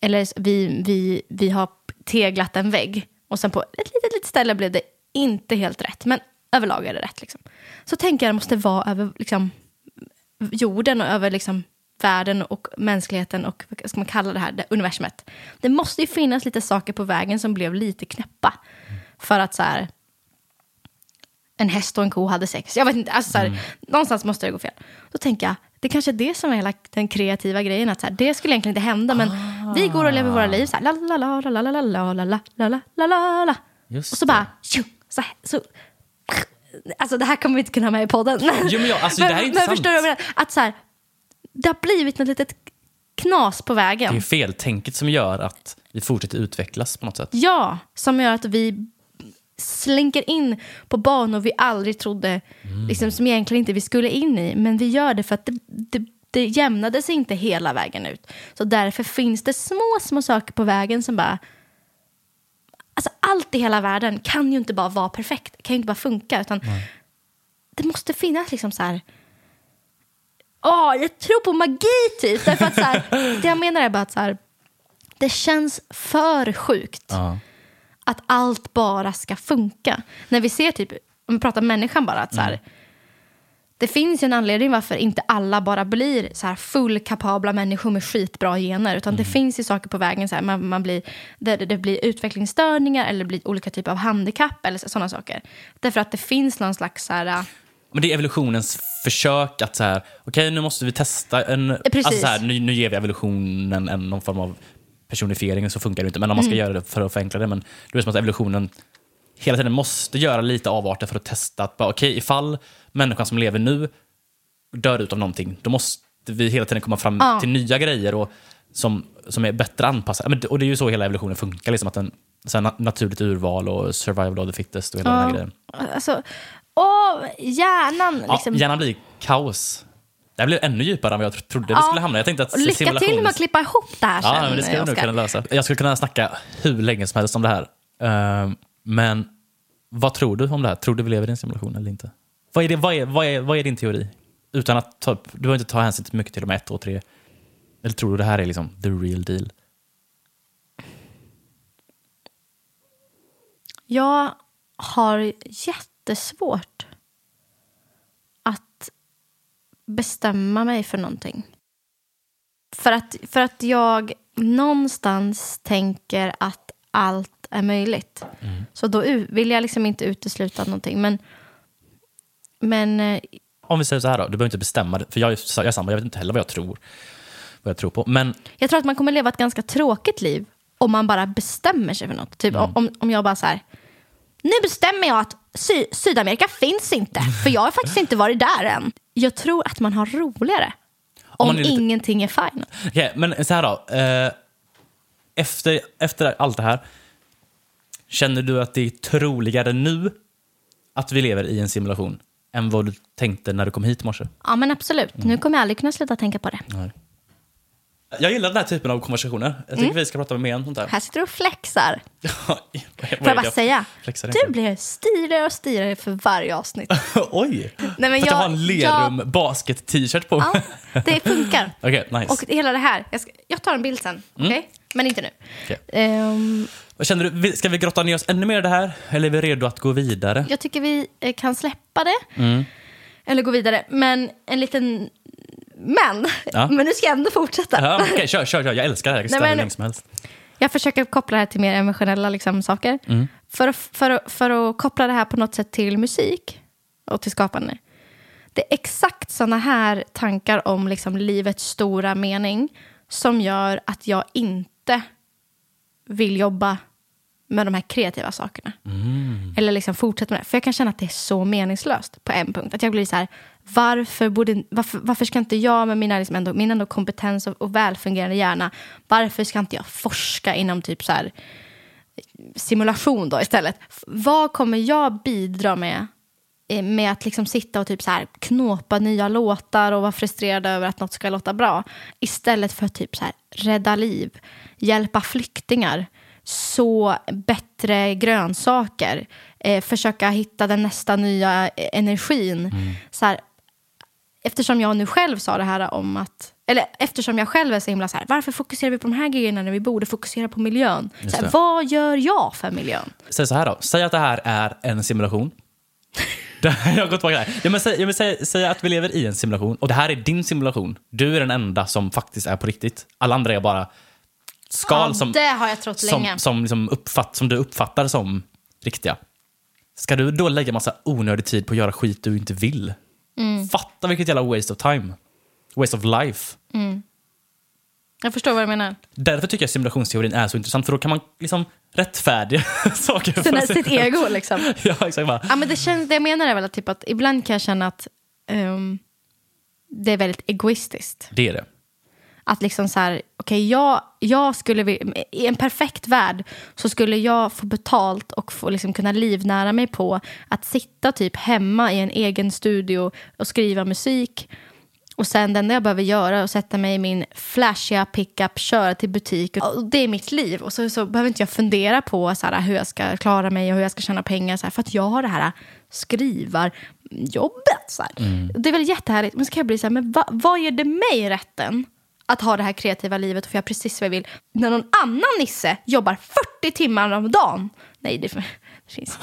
Eller vi, vi, vi har teglat en vägg och sen på ett litet, litet ställe blev det inte helt rätt, men överlag är det rätt. Liksom. Så tänker jag det måste vara över liksom, jorden och över liksom, världen och mänskligheten och vad ska man kalla det här, det universumet. Det måste ju finnas lite saker på vägen som blev lite knäppa. För att så här, en häst och en ko hade sex. Jag vet inte, alltså så här, någonstans måste det gå fel. Då tänker jag, det kanske är det som är hela den kreativa grejen. Att så här, det skulle egentligen inte hända, men vi går och lever våra liv så här, la la la la la la la la la la la la Och så bara, så, här, så Alltså det här kommer vi inte kunna ha med i podden. Jo, men jag- alltså, det här är men, intressant. men förstår du vad jag menar? Att så här, det har blivit något litet knas på Det är vägen. ju feltänket som gör att vi fortsätter utvecklas på något sätt. Ja, som gör att vi slinker in på banor vi aldrig trodde, liksom, som egentligen inte vi skulle in i. Men vi gör det för att det, det, det jämnade sig inte hela vägen ut. Så därför finns det små, små saker på vägen som bara... Alltså allt i hela världen kan ju inte bara vara perfekt, kan ju inte bara funka. Utan det måste finnas liksom så här... Åh, jag tror på magi typ. Därför att så här, *laughs* det jag menar är bara att så här, det känns för sjukt Ja. Att allt bara ska funka. När vi ser typ, om vi pratar människan bara, att så här, det finns ju en anledning varför inte alla bara blir så här fullkapabla människor med skitbra gener. Utan det finns ju saker på vägen, så här, man, man blir, det, det blir utvecklingsstörningar eller blir olika typer av handikapp eller sådana saker. Därför att det finns någon slags så här, äh, Men det är evolutionens försök att så här, okej nu måste vi testa en... precis. Alltså så här, nu, nu ger vi evolutionen en, någon form av personifiering, så funkar det inte. Men om man ska Mm. göra det för att förenkla det. Men då är det som att evolutionen hela tiden måste göra lite avarter för att testa att bara, okej ifall människan som lever nu dör ut av någonting, då måste vi hela tiden komma fram Ja. till nya grejer och, som, som är bättre anpassade. Det- och det är ju så hela evolutionen funkar, liksom att en så här, na- naturligt urval och survival of the fittest och hela den här grejen. alltså, åh, hjärnan Ja, liksom. hjärnan blir kaos. Det här blev ännu djupare än vad jag trodde Ja. skulle hamna. Jag tänkte att Och lycka till simulations- med att klippa ihop det här sen, Ja, men det ska vi nog Oscar. kunna lösa. Jag skulle kunna snacka hur länge som helst om det här. Ehm, men vad tror du om det här? Tror du vi lever i en simulation eller inte? Vad är, det, vad är, vad är, vad är din teori? Utan att ta du behöver inte ta hänsyn till mycket till de ett, två, tre. Eller tror du det här är liksom the real deal? Jag har jättesvårt att bestämma mig för någonting. För att, för att jag någonstans tänker att allt är möjligt. Så då vill jag liksom inte utesluta någonting. Men, men eh, Om vi säger så här då, du behöver inte bestämma det. För jag, jag är samma, jag vet inte heller vad jag tror. Vad jag tror på. Men jag tror att man kommer leva ett ganska tråkigt liv om man bara bestämmer sig för något. Typ om, om jag bara så här, nu bestämmer jag att Sy- Sydamerika finns inte, för jag har faktiskt inte varit där än. Jag tror att man har roligare om, man är lite- ingenting är fine. Okej, men så här då. Eh, efter, efter allt det här, känner du att det är troligare nu att vi lever i en simulation än vad du tänkte när du kom hit i morse? Ja, men absolut. Nu kommer jag aldrig kunna sluta tänka på det. Nej. Jag gillar den här typen av konversationer. Jag tycker vi ska prata mer om sånt där. Här sitter du och flexar. *laughs* Får jag bara säga, flexar du blir stirigare och stirigare för varje avsnitt. *laughs* Oj! Nej, men för att jag jag- har en Lerum basket-t-shirt på. Ja, det funkar. *laughs* Okej, nice. Och hela det här, jag, ska, jag tar en bild sen, okej? Men inte nu. Okej. Ehm, Vad känner du? Ska vi grotta ner oss ännu mer i det här? Eller är vi redo att gå vidare? jag tycker vi eh, kan släppa det. Mm. Eller gå vidare. Men en liten... Men! Ja. *laughs* Men nu ska jag ändå fortsätta. Ja, Okej, kör, kör, kör. Jag älskar det här. Jag kan Nej, men- som helst. Jag försöker koppla det här till mer emotionella liksom, saker. För, att, för, att, för att koppla det här på något sätt till musik och till skapande. Det är exakt såna här tankar om liksom, livets stora mening som gör att jag inte vill jobba med de här kreativa sakerna. Eller liksom fortsätta med det. För jag kan känna att det är så meningslöst på en punkt. Att jag blir så här, varför, borde, varför, varför ska inte jag med mina, liksom ändå, min ändå kompetens och, och välfungerande hjärna, varför ska inte jag forska inom typ så här simulation då istället? Vad kommer jag bidra med eh, med att liksom sitta och typ så här knåpa nya låtar och vara frustrerad över att något ska låta bra. Istället för att typ så här rädda liv, hjälpa flyktingar, så bättre grönsaker, eh, försöka hitta den nästa nya eh, energin. Så här, eftersom jag nu själv sa det här om att eller eftersom jag själv är så himla så här, varför fokuserar vi på de här grejerna när vi borde fokusera på miljön? Så här, vad gör jag för miljön? Säg så här då. Säg att det här är en simulation. *laughs* Jag har gått tillbaka där. Ja, men säg, jag vill säga, säga att vi lever i en simulation och det här är din simulation. Du är den enda som faktiskt är på riktigt. Alla andra är bara skal Ja, som, det har jag trott som, länge. som, liksom uppfatt, som du uppfattar som riktiga. Ska du då lägga massa onödig tid på att göra skit du inte vill? Mm. Fatta vilket jävla waste of time. Waste of life. Jag förstår vad du menar. Därför tycker jag simulationsteorin är så intressant, för då kan man liksom rättfärdiga *laughs* saker. för Sina, sig sitt ego liksom. *laughs* Ja, exakt. Bara. Ja, men det, känns, det jag menar är väl att, typ att ibland kan jag känna att ehm, det är väldigt egoistiskt. Det är det. Att liksom så här, okej, jag, jag skulle i en perfekt värld så skulle jag få betalt och få liksom kunna livnära mig på att sitta typ hemma i en egen studio och skriva musik. Och sen det enda jag behöver göra är att sätta mig i min flashiga pickup, köra till butik. Och det är mitt liv. Och så, så behöver inte jag fundera på så här, hur jag ska klara mig och hur jag ska tjäna pengar. Så här, för att jag har det här skrivarjobbet. Så här. Det är väl jättehärligt. Men så kan jag bli så här, men va, vad ger det mig rätten att ha det här kreativa livet och få göra precis vad jag vill. När någon annan nisse jobbar 40 timmar om dagen. Nej, det, det finns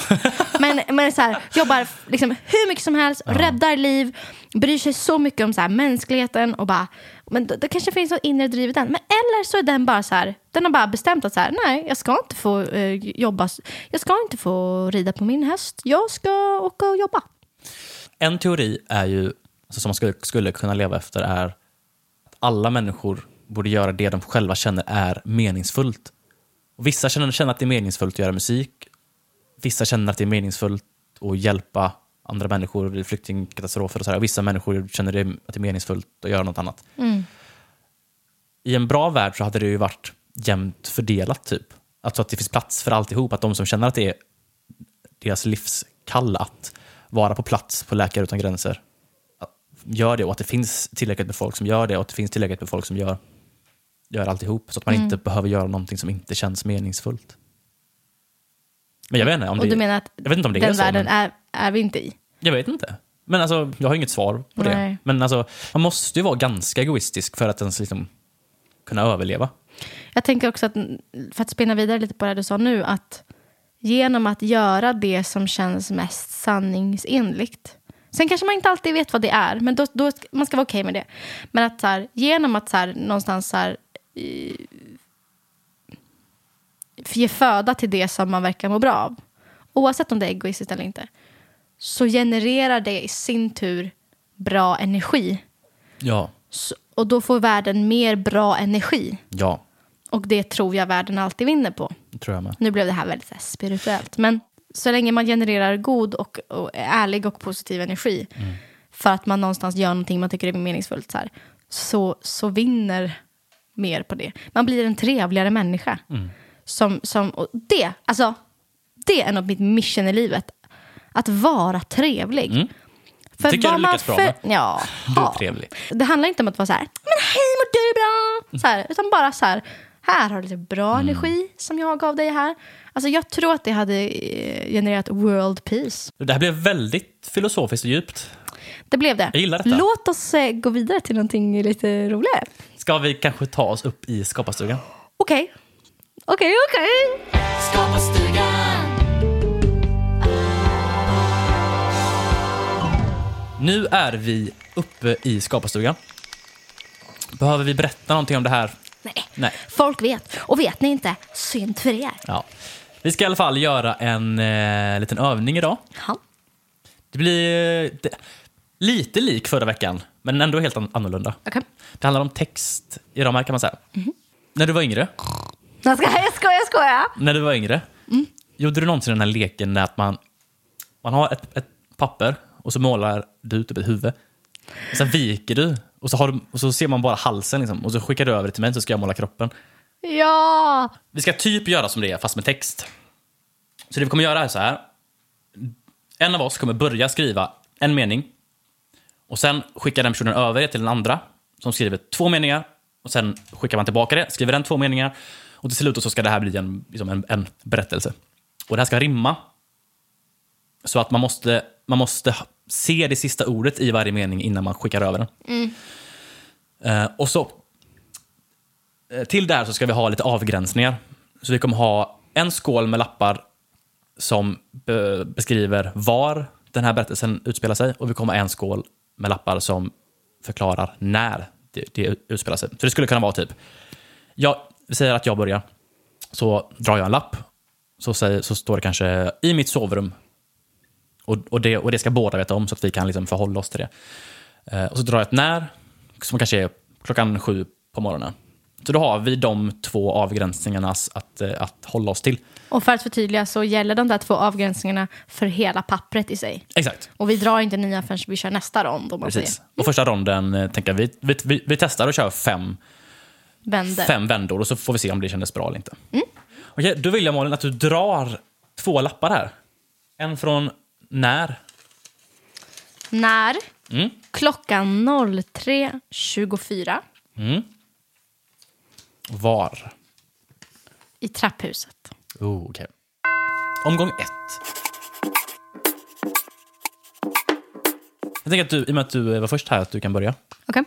Men, men så här, jobbar liksom hur mycket som helst, räddar liv, bryr sig så mycket om så här, mänskligheten och bara, men det, kanske finns något inre driv i den. Men eller så är den bara så här, den har bara bestämt att så här, nej, jag ska inte få eh, jobba, jag ska inte få rida på min häst, jag ska åka och jobba. En teori är ju, alltså som man skulle, skulle kunna leva efter är alla människor borde göra det de själva känner är meningsfullt. Och vissa känner, känner att det är meningsfullt att göra musik. Vissa känner att det är meningsfullt att hjälpa andra människor i flyktingkatastrofer och så här. Och vissa människor känner det, att det är meningsfullt att göra något annat. I en bra värld så hade det ju varit jämnt fördelat typ. Alltså att det finns plats för alltihop. Att de som känner att det är deras livskall att vara på plats på Läkare Utan Gränser gör det och att det finns tillräckligt med folk som gör det och att det finns tillräckligt med folk som gör, gör alltihop. Så att man Mm. inte behöver göra någonting som inte känns meningsfullt. Men jag vet inte om Och det, du menar att jag vet inte om det är den så. världen Men, är, är vi inte i? jag vet inte. Men alltså, jag har inget svar på det. Nej. Men alltså, man måste ju vara ganska egoistisk för att ens liksom kunna överleva. Jag tänker också att, för att spinna vidare lite på det du sa nu, att genom att göra det som känns mest sanningsenligt. Sen kanske man inte alltid vet vad det är, men då, då man ska vara okej med det. Men att så här, genom att så här, någonstans så här, i, ge föda till det som man verkar må bra av, oavsett om det är egoistiskt eller inte, så genererar det i sin tur bra energi. Ja. Så, och då får världen mer bra energi. Ja, Och det tror jag världen alltid vinner på. tror jag med. Nu blev det här väldigt här, spirituellt. Men så länge man genererar god och, och ärlig och positiv energi för att man någonstans gör någonting man tycker är meningsfullt så, här, så, så vinner mer på det. Man blir en trevligare människa. Som, som, och det, alltså, det är nog mitt mission i livet. Att vara trevlig. För Tycker vad du lyckas bra med. Ja. Du är trevlig. Det handlar inte om att vara så här, men hej mår du bra? Så här, utan bara så här, här har du lite bra Mm. energi som jag gav dig här. Alltså jag tror att det hade eh, genererat world peace. Det här blev väldigt filosofiskt och djupt. Det blev det. Jag gillar detta. Låt oss eh, gå vidare till någonting lite roligare. Ska vi kanske ta oss upp i skaparstugan? Okej. Okej, okej. Nu är vi uppe i skaparstugan. Behöver vi berätta någonting om det här? Nej. Nej. Folk vet. Och vet ni inte, synd för er. Ja. Vi ska i alla fall göra en eh, liten övning idag. Ja. Det blir eh, det, lite lik förra veckan, men ändå helt an- annorlunda. Okej. Det handlar om text i här kan man säga. När du var yngre, Jag skojar, jag skojar, jag skojar. när du var yngre gjorde du någonsin den här leken där att man, man har ett, ett papper och så målar du typ ett huvud. Och sen viker du och så, har du, och så ser man bara halsen liksom, och så skickar du över det till mig så ska jag måla kroppen. Ja. Vi ska typ göra som det är, fast med text. Så det vi kommer göra är så här. En av oss kommer börja skriva en mening. Och sen skickar den personen över det till den andra som skriver två meningar. Och sen skickar man tillbaka det, skriver den två meningar. Och till slut så ska det här bli en, liksom en, en berättelse. Och det här ska rimma. Så att man måste, man måste se det sista ordet i varje mening innan man skickar över den. Eh, och så Eh, Till det här så ska vi ha lite avgränsningar. Så vi kommer ha en skål med lappar som be beskriver var den här berättelsen utspelar sig och vi kommer ha en skål med lappar som förklarar när det, det utspelar sig. Så det skulle kunna vara typ, jag, säger att jag börjar, så drar jag en lapp, så, säger, så står det kanske i mitt sovrum. Och, och, det, och det ska båda veta om så att vi kan liksom förhålla oss till det. Eh, och så drar jag ett när, som kanske är klockan sju på morgonen. Så då har vi de två avgränsningarna att, eh, att hålla oss till. Och för att förtydliga så gäller de där två avgränsningarna för hela pappret i sig. Exakt. Och vi drar inte nya förrän vi kör nästa rond. Om man Precis. säger. Och första ronden eh, tänker vi, vi, vi, vi testar och kör fem, Vänder. fem vändor och så får vi se om det kändes bra eller inte. Okej, då vill jag Malin att du drar två lappar här. En från när. När Mm. klockan 03.24 Mm. Var. i trapphuset. Oh, okej. Omgång ett. Jag tänker att du, i och med att du var först här, att du kan börja. Okej.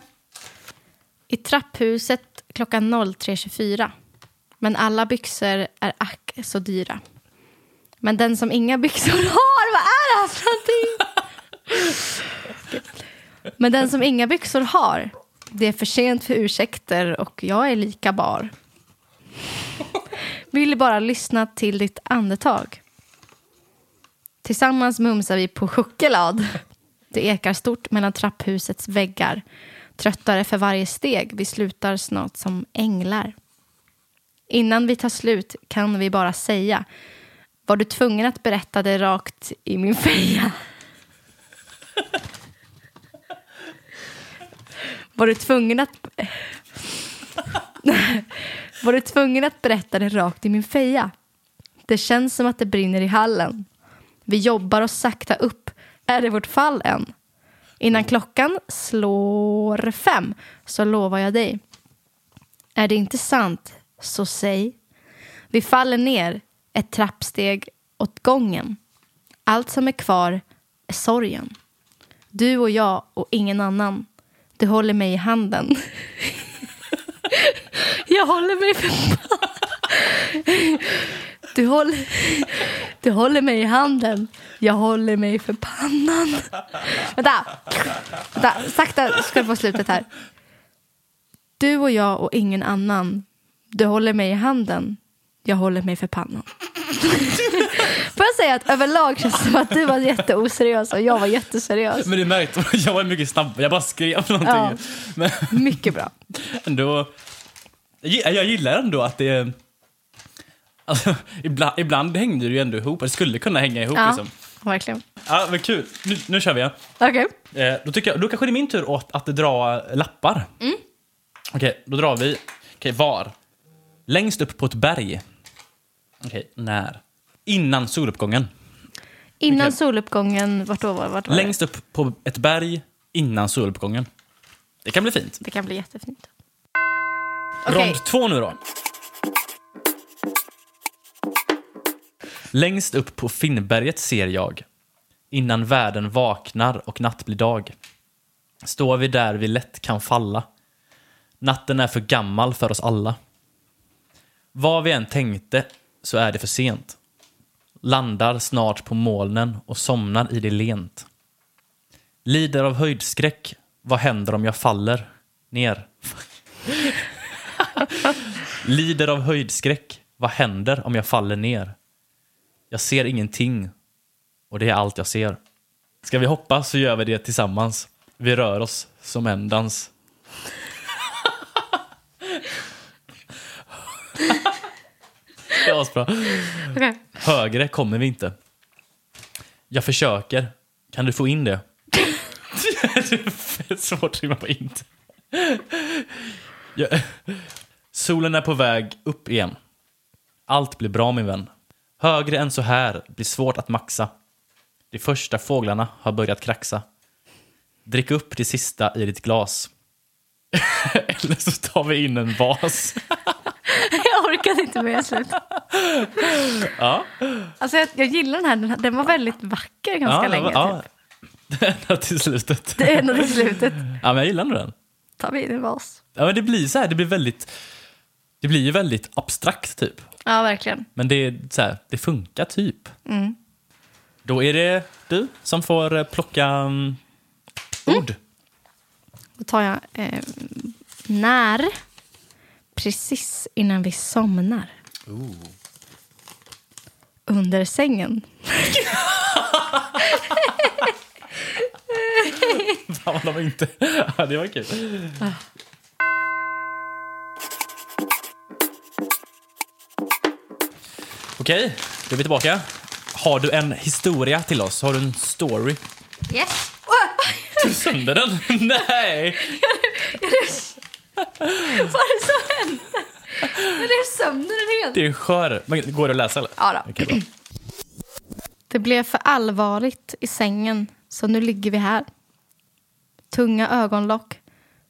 I trapphuset klockan 03.24. Men alla byxor är ack så dyra. Men den som inga byxor *laughs* har, vad är det här för någonting? Men den som inga byxor har, det är för sent för ursäkter och jag är lika bar. Vill bara lyssna till ditt andetag. Tillsammans mumsar vi på choklad. Det ekar stort mellan trapphusets väggar. Tröttare för varje steg, vi slutar snart som änglar. Innan vi tar slut kan vi bara säga var du tvungen att berätta det rakt i min feja? Var du tvungen att... Var du tvungen att berätta det rakt i min feja? Det känns som att det brinner i hallen. Vi jobbar oss sakta upp. Är det vårt fall än? Innan klockan slår fem så lovar jag dig. Är det inte sant, så säg. Vi faller ner ett trappsteg åt gången. Allt som är kvar är sorgen. Du och jag och ingen annan. Du håller mig i handen. *laughs* jag håller mig för du håller, du håller mig i handen. Jag håller mig för pannan. Vänta. Vänta. Sakta ska du få slutet här. Du och jag och ingen annan. Du håller mig i handen. Jag håller mig för pannan. *laughs* Får jag säga att överlag känns det som att du var jätteoseriös och jag var jätteseriös. Men det märkte *laughs* jag var mycket snabb. Jag bara skrev någonting. Ja. Men Mycket bra. *laughs* ändå, jag jag gillar ändå att det... Alltså, ibland, ibland hängde det ju ändå ihop. Det skulle kunna hänga ihop Ja, liksom. verkligen. Ja, men kul. Nu, nu kör vi. Ja. Okej. Eh, då, tycker jag, då kanske det är min tur att, att dra lappar. Okej, då drar vi. Okej, var? Längst upp på ett berg. Okej, när? Innan soluppgången. Innan Okej. soluppgången, vart då var, vart var det? Längst upp på ett berg innan soluppgången. Det kan bli fint. Det kan bli jättefint. Okej. Rond två nu då. Längst upp på Finnberget ser jag, innan världen vaknar och natt blir dag. Står vi där vi lätt kan falla. Natten är för gammal för oss alla. Vad vi än tänkte så är det för sent. Landar snart på molnen och somnar i det lent. Lider av höjdskräck, vad händer om jag faller ner? *laughs* Lider av höjdskräck. Vad händer om jag faller ner? Jag ser ingenting och det är allt jag ser. Ska vi hoppa så gör vi det tillsammans. Vi rör oss som en dans. Var asbra. Okej. Högre kommer vi inte. Jag försöker. Kan du få in det? det *laughs* är svårt att rimma på inte. Jag... Solen är på väg upp igen. Allt blir bra min vän. Högre än så här blir svårt att maxa. De första fåglarna har börjat kraxa. Drick upp det sista i ditt glas. *laughs* Eller så tar vi in en vas. Orkade inte med slut. Ja, Alltså jag, jag gillar den här. den. Den var väldigt vacker ganska ja, länge. ja. *laughs* Typ. Det är ända till slutet. Det är ändå till slutet. Ja, men jag gillar nog den. Tar vi in vas. Ja, men det blir så här, det blir väldigt... Det blir ju väldigt abstrakt typ. Ja, verkligen. Men det, är så här, det funkar typ. Då är det du som får eh, plocka mm, ord. Då tar jag eh, när. Precis innan vi somnar. Under sängen. *laughs* Fan de inte... Det var kul. Okej, då är vi tillbaka. Har du en historia till oss? Har du en story? Yes. Tog du sönder den? *laughs* Nej! *laughs* Vad är det som hände? Jag rev sönder den helt. Det är skör. Men går det att läsa eller? Ja då. Okej, bra. Det blev för allvarligt i sängen, så nu ligger vi här. Tunga ögonlock,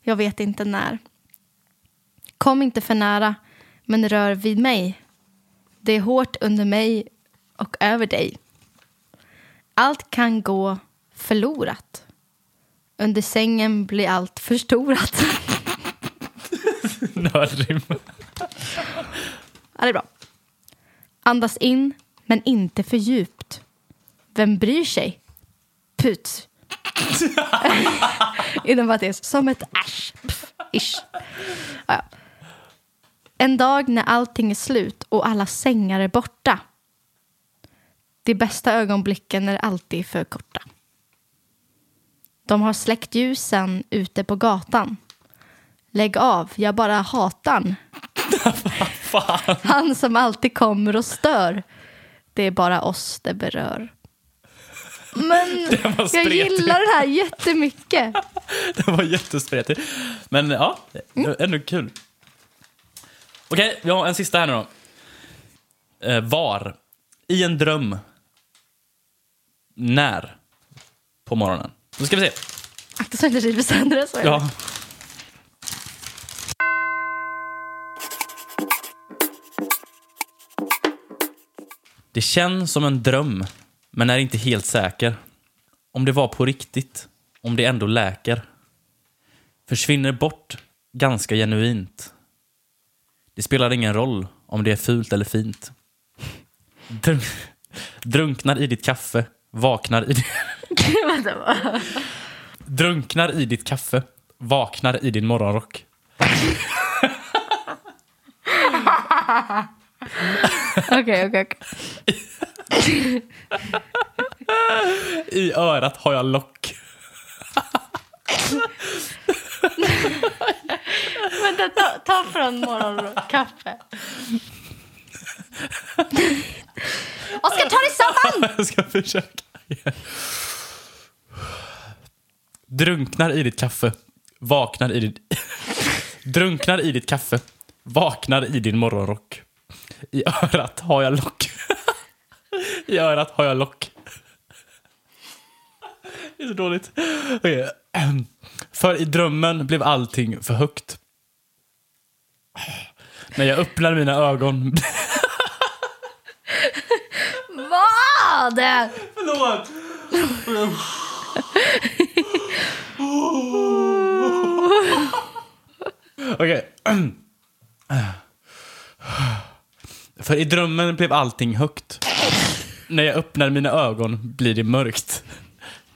jag vet inte när. Kom inte för nära, men rör vid mig. Det är hårt under mig och över dig. Allt kan gå förlorat. Under sängen blir allt förstorat. *laughs* Nördrim. Ja, det är bra. Andas in, men inte för djupt. Vem bryr sig? Puts. *laughs* Inom parentes, som ett äsch. Pff, Ish. Ja. En dag när allting är slut och alla sängar är borta. De bästa ögonblicken är alltid för korta. De har släckt ljusen ute på gatan. Lägg av, jag bara hatar *laughs* Fan. Han som alltid kommer och stör. Det är bara oss det berör. Men *laughs* jag gillar det här jättemycket. *laughs* Det var jättespretigt. Men ja, var ändå kul. Okej, vi har en sista här nu då. Eh, var? I en dröm. När? På morgonen. Då ska vi se. Akta så inte river sönder det. Ja. Det känns som en dröm, men är inte helt säker. Om det var på riktigt, om det ändå läker. Försvinner bort ganska genuint. Det spelar ingen roll om det är fult eller fint. Drunk drunknar i ditt kaffe, vaknar i... *laughs* Vad? Drunknar i ditt kaffe, vaknar i din morgonrock. *laughs* Okej, okej. I örat har jag lock. Vänta, ta, ta från morgonkaffe. Oskar, ta dig samman! Jag ska försöka. Drunknar i ditt kaffe, vaknar i ditt... Drunknar i ditt kaffe, vaknar i din morgonrock. I örat har jag lock. *laughs* I örat har jag lock. Det är så dåligt. Okej. För i drömmen blev allting för högt. När jag öppnar mina ögon... *laughs* Vad? Förlåt! *laughs* Okej. *clears throat* För i drömmen blev allting högt. När jag öppnar mina ögon blir det mörkt.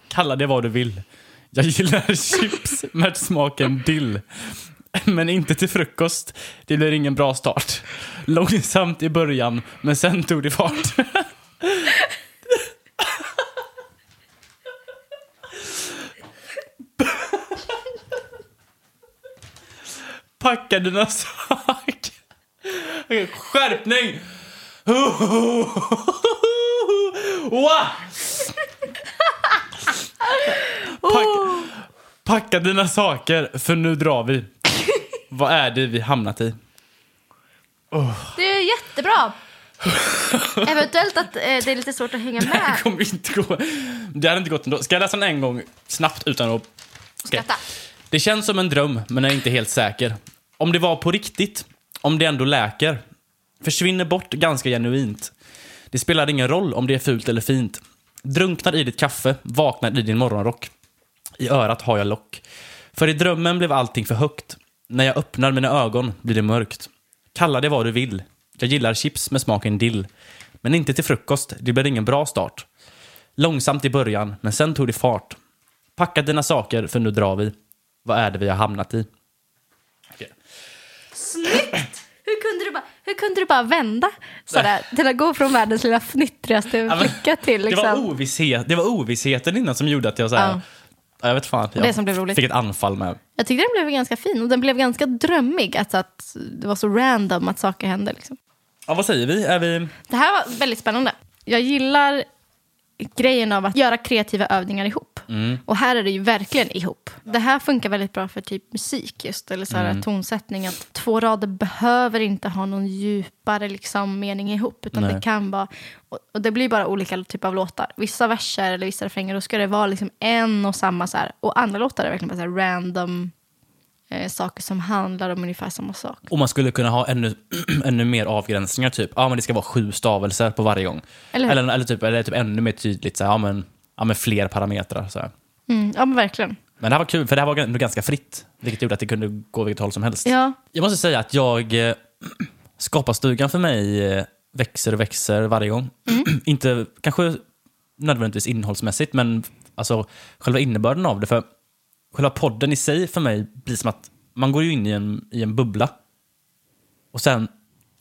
Kalla det vad du vill. Jag gillar chips med smaken dill. Men inte till frukost. Det blir ingen bra start. Långsamt i början, men sen tog det fart. Packa dina saker. Okej, skärpning! Wow! Pack, packa dina saker, för nu drar vi. Vad är det vi hamnat i? Det är jättebra. Eventuellt att eh, det är lite svårt att hänga Det med. kommer inte gå. Det hade inte gått ändå. Ska jag läsa den en gång snabbt utan att... Okej. Skratta. Det känns som en dröm, men är inte helt säker. Om det var på riktigt, om det ändå läker. Försvinner bort ganska genuint. Det spelar ingen roll om det är fult eller fint. Drunknar i ditt kaffe, vaknar i din morgonrock. I örat har jag lock. För i drömmen blev allting för högt. När jag öppnar mina ögon blir det mörkt. Kalla det vad du vill. Jag gillar chips med smaken dill. Men inte till frukost, det blir ingen bra start. Långsamt i början, men sen tog det fart. Packa dina saker, för nu drar vi. Vad är det vi har hamnat i? Snyggt! *laughs* Hur kunde du bara, hur kunde du bara vända sådär, till att gå från världens lilla fnittrigaste flicka till Det, var liksom... ovisshet, det var ovissheten innan som gjorde att jag, så här, Ja. jag vet fan, jag Det som blev roligt. fick ett anfall med. Jag tyckte den blev ganska fin och den blev ganska drömmig. Alltså att det var så random att saker hände. Liksom. Ja, vad säger vi? Är vi... Det här var väldigt spännande. Jag gillar grejen av att göra kreativa övningar ihop. Och här är det ju verkligen ihop. Det här funkar väldigt bra för typ musik just, eller så här tonsättning. Att två rader behöver inte ha någon djupare liksom, mening ihop. Utan Nej. det kan vara, och, och det blir bara olika typer av låtar. Vissa verser eller vissa refränger, då ska det vara liksom en och samma så här. Och andra låtar är verkligen bara så här random eh, saker som handlar om ungefär samma sak. Och man skulle kunna ha ännu, *clears throat* ännu mer avgränsningar, typ. Ja, men det ska vara sju stavelser på varje gång. Eller eller, eller, typ, eller typ ännu mer tydligt, så här, ja, men, ja, men fler parametrar. Så. Mm, ja men verkligen. Men det här var kul, för det här var ganska fritt. Vilket gjorde att det kunde gå vilket håll som helst. Ja, Jag måste säga att jag... Eh, *clears throat* skaparstugan för mig eh, växer och växer varje gång. *clears throat* Inte kanske nödvändigtvis innehållsmässigt, men alltså själva innebörden av det. För själva podden i sig för mig blir som att man går in i en, i en bubbla. Och sen...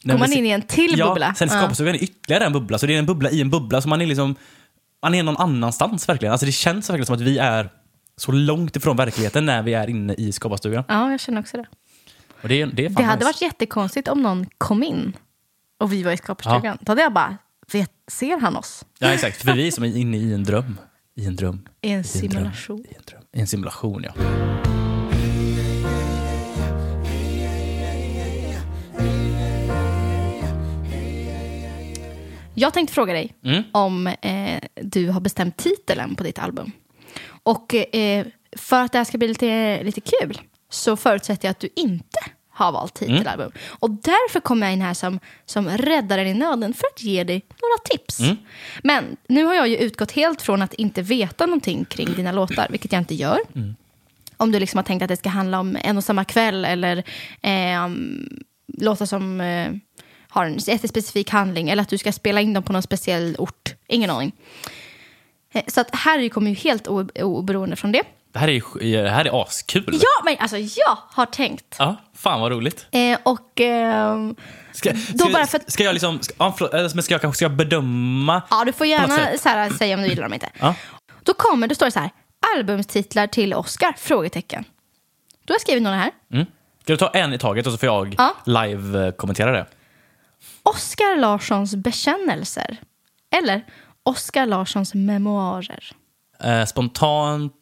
Går man in i en till ja, bubbla? sen Ja. skaparstugan är ytterligare en bubbla. Så det är en bubbla i en bubbla. Så man är liksom... Man är någon annanstans verkligen. Alltså det känns verkligen som att vi är så långt ifrån verkligheten när vi är inne i skaparstugan. ja, jag känner också det. Och det, det, Det hade varit jättekonstigt om någon kom in och vi var i skaparstugan. Då hade jag bara, vet, ser han oss? Ja, exakt. För vi är som inne i en dröm. I en dröm. I en simulation. I en, dröm. I en simulation, ja. Jag tänkte fråga dig Mm. om eh, du har bestämt titeln på ditt album. Och eh, för att det här ska bli lite, lite kul så förutsätter jag att du inte har valt titelalbum. Och därför kommer jag in här som, som räddaren i nöden för att ge dig några tips. Men nu har jag ju utgått helt från att inte veta någonting kring dina låtar, vilket jag inte gör. Om du liksom har tänkt att det ska handla om en och samma kväll eller eh, låtar som eh, har en jättespecifik handling eller att du ska spela in dem på någon speciell ort. Ingen aning. Eh, Så att Harry kommer ju helt oberoende från det. Det här är, det här är askul. Ja, men alltså jag har tänkt. Ja, fan vad roligt. Eh, och ehm, Ska, Då bara för ska jag liksom, ska, men ska jag kanske ska jag bedöma? ja, du får gärna så här, säga om du gillar dem inte. Ja. Då kommer, då står det så här, albumtitlar till Oscar? Frågetecken. Då har jag skrivit några här. Mm. Ska du ta en i taget och så får jag Ja. live-kommentera det? Oscar Larssons bekännelser. Eller Oscar Larssons memoarer. Eh, spontant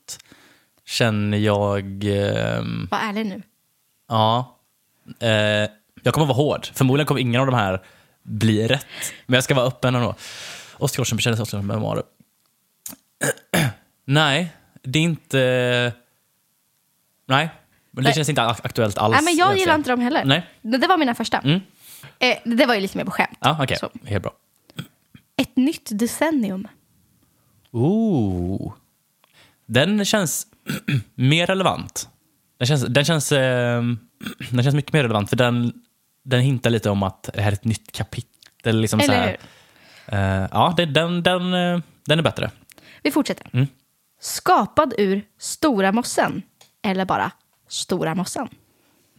känner jag... ehm, Var ärlig nu. ja. Eh, jag kommer vara hård. Förmodligen kommer ingen av de här bli rätt. Men jag ska vara öppen ändå. Oskar Larsson bekännelse, Oskar Larsson memoarer. Nej, det är inte... Nej, men det Nej. känns inte ak- aktuellt alls. Nej, men jag gillar inte dem heller. Nej. Det, var mina första. Mm. Eh, det var ju lite mer på skämt. Ja, okej. Så. Helt bra. Ett nytt decennium. Ooh. Den känns *clears throat* mer relevant. Den känns, den, känns, eh, *clears throat* den känns mycket mer relevant för den, den hintar lite om att det här är ett nytt kapitel. Liksom så Eller här. hur? Eh, ja, det, den, den, eh, den är bättre. Vi fortsätter. Mm. Skapad ur Stora mossen. Eller bara Stora mossen.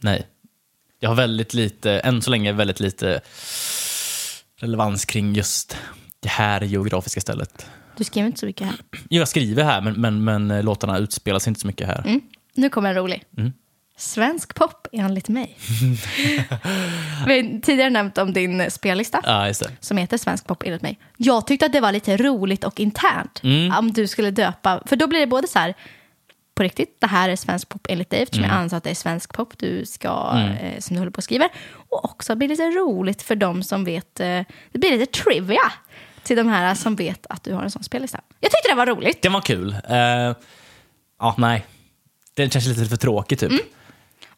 Nej. Jag har väldigt lite, än så länge väldigt lite relevans kring just det här geografiska stället. Du skriver inte så mycket här. Jo, Jag skriver här, men, men, men eh, låtarna utspelar sig inte så mycket här. Mm. Nu kommer en rolig. Mm. Svensk pop enligt mig. *laughs* Vi har tidigare nämnt om din spellista. Ja, som heter Svensk pop enligt mig. Jag tyckte att det var lite roligt och internt. Mm. Om du skulle döpa, för då blir det både så här, på riktigt, det här är svensk pop enligt dig, eftersom Mm. jag anser att det är svensk pop du ska, eh, som du håller på och skriver. Och också blir det lite roligt för de som vet, eh, det blir lite trivia till de här som vet att du har en sån spellista. Jag tyckte det var roligt. Det var kul. Eh, ja, nej. Det känns lite för tråkigt typ.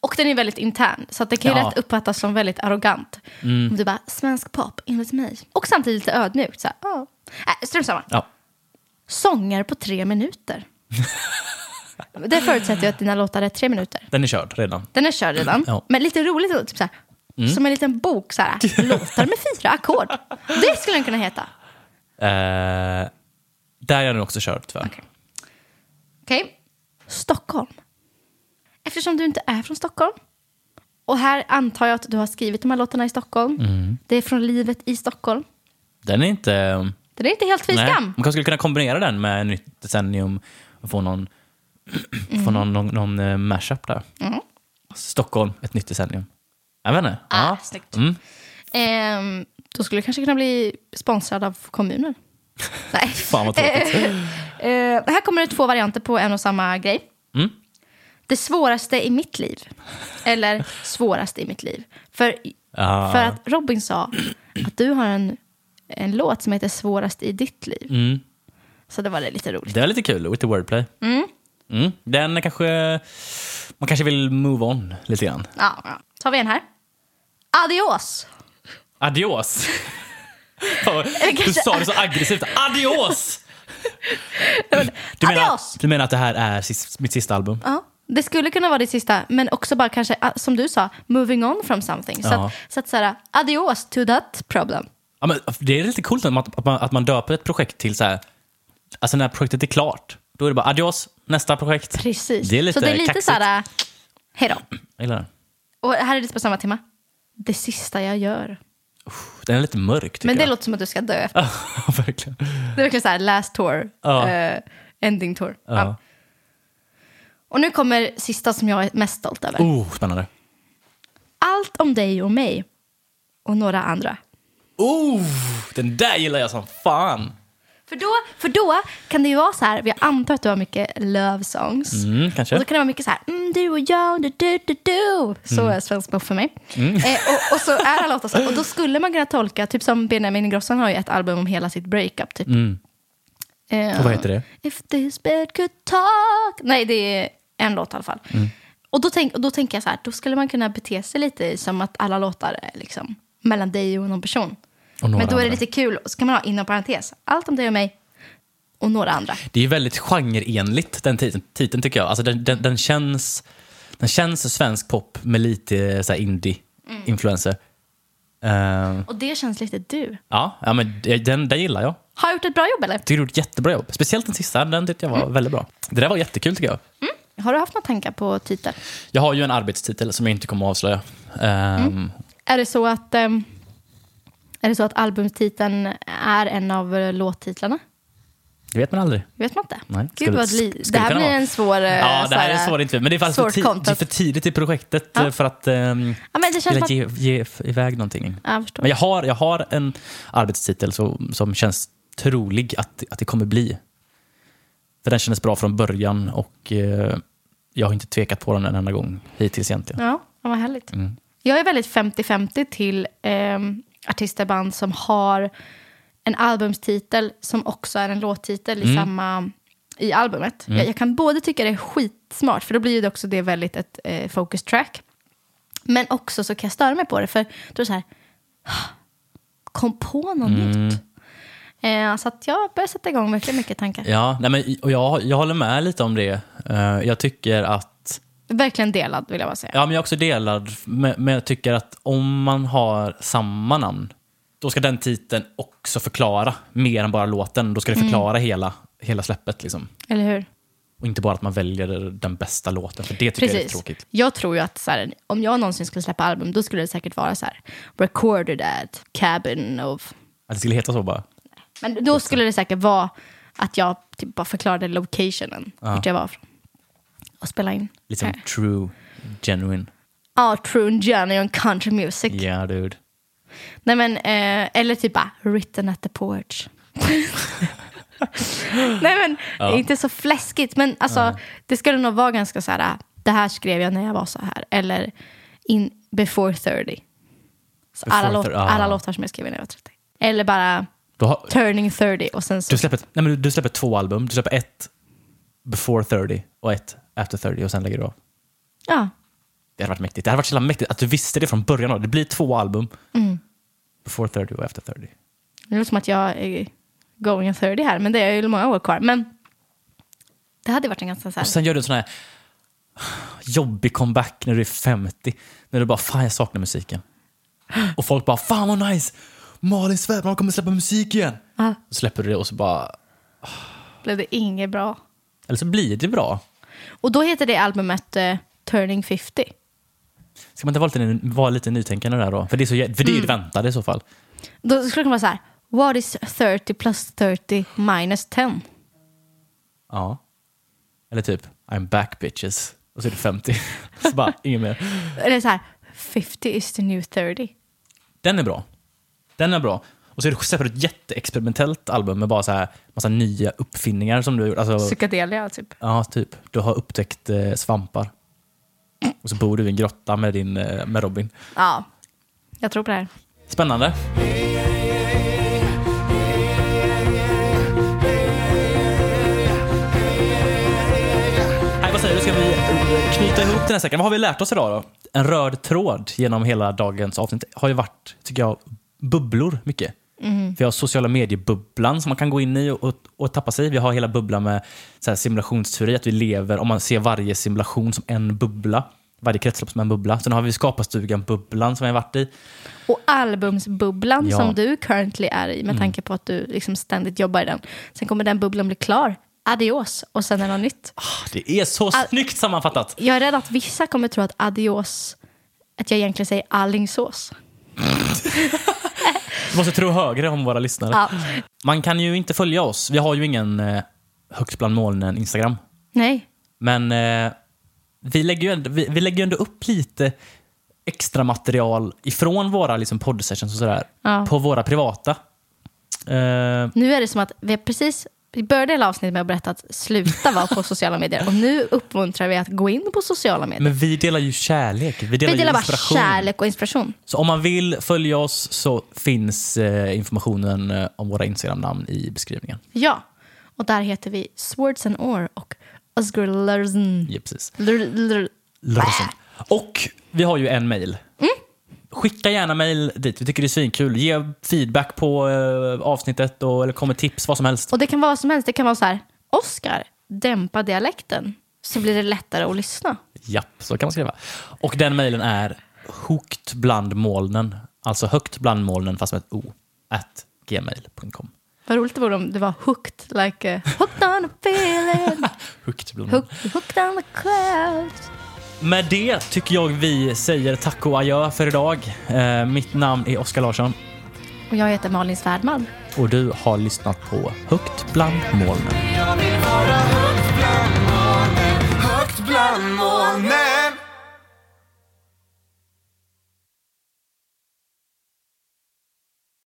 Och den är väldigt intern, så att det kan ju Ja. lätt uppfattas som väldigt arrogant. Om du bara, svensk pop enligt mig. Och samtidigt lite ödmjukt. Så här, ja. Äh, strunt samma. Ja. Sånger på tre minuter. det förutsätter ju att dina låtar är tre minuter. Den är körd redan. Den är körd redan. Ja. Men lite roligt, typ så här, som en liten bok, så här, låtar med fyra ackord. Det skulle den kunna heta. Eh, där är den också körd tyvärr. Okej. Okej. Stockholm. Eftersom du inte är från Stockholm. Och här antar jag att du har skrivit de här låtarna i Stockholm. Det är från livet i Stockholm. Den är inte... Det är inte helt fy Nej. skam. Man kanske skulle kunna kombinera den med nytt decennium och få någon, *clears throat* få någon, någon, någon eh, mashup där. Mm. Stockholm, ett nytt decennium. Jag vet inte. Ah, Ja. snyggt. Mm. Ehm, då skulle du kanske kunna bli sponsrad av kommunen. *laughs* Nej. Fan vad tråkigt. *laughs* Eh, här kommer det två varianter på en och samma grej. Mm. Det svåraste i mitt liv. Eller svåraste i mitt liv. För, Ah. för att Robin sa att du har en, en låt som heter Svårast i ditt liv. Mm. Så det var det lite roligt. Det är lite kul, lite wordplay. Mm. Den är kanske... Man kanske vill move on lite grann. Ja, ja. tar vi en här. Adios! Adios! *laughs* Du sa det så aggressivt. Adios! *laughs* Du menar, du menar att det här är sis- mitt sista album? Ja, det skulle kunna vara det sista, men också bara kanske, ah, som du sa, moving on from something. Så Ja. att, så att säga, adios to that problem. Ja, men det är lite coolt att man, att man, att man döper ett projekt till så här... Alltså när projektet är klart, då är det bara adios, nästa projekt. Precis. Det är lite så det är lite kaxigt. så här, hej då. Jag gillar den. Och här är det på samma tema. Det sista jag gör. Den är lite mörk tycker Men det jag. låter som att du ska dö. *laughs* Ja, verkligen. Det är verkligen så här, last tour. Ja. eh, ending tour. Ja. Ja. Och nu kommer sista som jag är mest stolt över. Oh, spännande. Allt om dig och mig. Och några andra. Oh, den där gillar jag som fan. För då, för då kan det ju vara så här, jag antar att du har mycket love songs. Mm, kanske. Och då kan det vara mycket så här, mm, du och jag, du, du, du, du. Så Mm. är svensk pop för mig. Eh, och, och så är alla låtar så. Och då skulle man kunna tolka, typ som Benjamin Ingrosso har ju ett album om hela sitt breakup. Typ. Mm. Eh, Och vad heter det? If this bed could talk. Nej, det är en låt i alla fall. Mm. Och då, tänk, och då tänker jag så här, då skulle man kunna bete sig lite som att alla låtar är liksom mellan dig och någon person. Men då är det lite kul, så kan man ha inom parentes, allt om dig och mig och några andra. Det är väldigt genreenligt, den titeln, titeln tycker jag. Alltså den, den, den, känns, den känns svensk pop med lite så här indie-influenser. Eh, Och det känns lite du. ja, ja, men den, den gillar jag. Har jag gjort ett bra jobb eller? tycker du gjorde ett jättebra jobb. Speciellt den sista, den tyckte jag var väldigt bra. Det där var jättekul tycker jag. Har du haft några tankar på titel? Jag har ju en arbetstitel som jag inte kommer att avslöja. Ehm, Är det så att, ehm, är det så att albumtiteln är en av eh, låttitlarna? Det vet man aldrig. Vet man inte? Nej, Gud skulle- vad li- det här blir en svår... eh, Ja, det här är så svårt inte. Men det är faktiskt för, det för tidigt i projektet Ja. eh, för att um, Ja, men det känns ge, att... ge f- iväg någonting. Ja, jag förstår. Men jag har, jag har en arbetstitel som, som känns trolig att, att det kommer bli. För den kändes bra från början och eh, jag har inte tvekat på den en enda gång hittills egentligen. Ja, vad härligt. Mm. Jag är väldigt 50-50 till ehm, artister band som har en albumstitel som också är en låttitel Mm. i samma i albumet. Jag, jag kan både tycka det är skitsmart, för då blir ju det också det väldigt ett eh, focus track. Men också så kan jag störa mig på det, för då är det så här, kom på något Mm. nytt. Eh, så att jag börjar sätta igång verkligen mycket tankar. Ja, nej men, och jag, jag håller med lite om det. Eh, jag tycker att Verkligen delad vill jag bara säga. Ja, men jag är också delad. Men, men jag tycker att om man har samma namn, då ska den titeln också förklara mer än bara låten. Då ska det förklara hela, hela släppet. Liksom. Eller hur? Och inte bara att man väljer den bästa låten, för det tycker jag är Precis. tråkigt. Jag tror ju att så här, om jag någonsin skulle släppa album, då skulle det säkert vara så här, recorded at cabin of... Att det skulle heta så bara. Men då skulle det säkert vara att jag typ bara förklarade locationen, vart jag var från. Och spela in. Lite som Eh, true, genuine. Ja, true and on country music. Yeah, dude. Nej men, eh, eller typ bara written at the porch. *laughs* Nej men, Ja. inte så fläskigt. Men alltså, det skulle nog vara ganska så här, det här skrev jag när jag var så här. Eller in before 30. Så Before alla, låt, 30, ah. alla låtar som jag skrev när jag var 30. Eller bara har, turning 30 och sen så... du, släpper, nej, men du, du släpper två album. Du släpper ett before 30 och ett after 30 och sen lägger du av. Ja, Det hade varit mäktigt. Det hade varit så mäktigt att du visste det från början. Det blir två album. Before 30 och after 30. det låter som att jag är going on 30 här, men det är ju många år kvar. Men det hade varit en ganska så här... Och sen gör du en sån här jobbig comeback när du är 50. När du bara, fan jag saknar musiken. Och folk bara, fan vad nice! Malin Svedman kommer släppa musik igen. Ja, Så släpper du det och så bara, blev det inget bra. eller så blir det bra. Och då heter det albumet eh, Turning 50. Ska man inte vara lite, vara lite nytänkande där då? För det är, så, för det är ju det väntade i så fall. Då skulle det kunna vara så här. What is 30 plus 30 minus 10? Ja. Eller typ, I'm back bitches. Och så är det 50. *laughs* så bara, inget mer. Eller så här. 50 is the new 30. Den är bra. Den är bra. Och så är det släpper du ett jätteexperimentellt album med bara så här massa nya uppfinningar som du har gjort. Alltså, Psykedelia typ. Ja, typ. Du har upptäckt eh, svampar. Och så bor du i en grotta med, din, eh, med Robin. Ja, jag tror på det här. Spännande. Vad säger du? Ska vi knyta ihop den här säcken? Vad har vi lärt oss idag då? En röd tråd genom hela dagens avsnitt har ju varit, tycker jag, bubblor mycket. Vi har sociala mediebubblan som man kan gå in i och, och, och tappa sig i. Vi har hela bubblan med så här, simulationsteori, att vi lever, om man ser varje simulation som en bubbla. Varje kretslopp som en bubbla. Sen har vi Skaparstugan-bubblan som vi har varit i. Och albumsbubblan Ja. Mm. som du currently är i med tanke på att du liksom ständigt jobbar i den. Sen kommer den bubblan bli klar. Adios. Och sen är det något nytt. Ah, Det är så All- snyggt sammanfattat! Jag är rädd att vissa kommer tro att adios, att jag egentligen säger Alingsås. *laughs* Vi måste tro högre om våra lyssnare. Ja. Man kan ju inte följa oss. Vi har ju ingen eh, högt bland molnen Instagram. Nej. Men eh, vi, lägger ju ändå, vi, vi lägger ju ändå upp lite extra material ifrån våra liksom, poddsessions och sådär. Ja. På våra privata. Eh, Nu är det som att vi har precis vi började hela avsnittet med att berätta att sluta vara på sociala medier. Och nu uppmuntrar vi att gå in på sociala medier. men vi delar ju kärlek. Vi delar, vi delar ju bara inspiration. kärlek och inspiration. Så om man vill följa oss så finns eh, informationen eh, om våra Instagram-namn i beskrivningen. Ja. Och där heter vi Swords and Or och Oscar Larsen. Ja, precis. Larsen. Och vi har ju en mail. Skicka gärna mail dit, vi tycker det är svinkul. Ge feedback på eh, avsnittet och, eller kom med tips, vad som helst. Och det kan vara vad som helst. Det kan vara så här, Oscar, dämpa dialekten. Så blir det lättare att lyssna. Japp, så kan man skriva. Och den mailen är hooked bland molnen, alltså högt bland molnen fast med ett o, at gmail.com. Vad roligt det vore om det var hooked, like a, hooked on a feeling, *laughs* Hooked hooked, hooked on the clouds. Med det tycker jag vi säger tack och adjö för idag. Eh, mitt namn är Oskar Larsson. Och jag heter Malin Svärdman. Och du har lyssnat på Högt bland molnen. Jag vill vara högt bland molnen, högt bland molnen.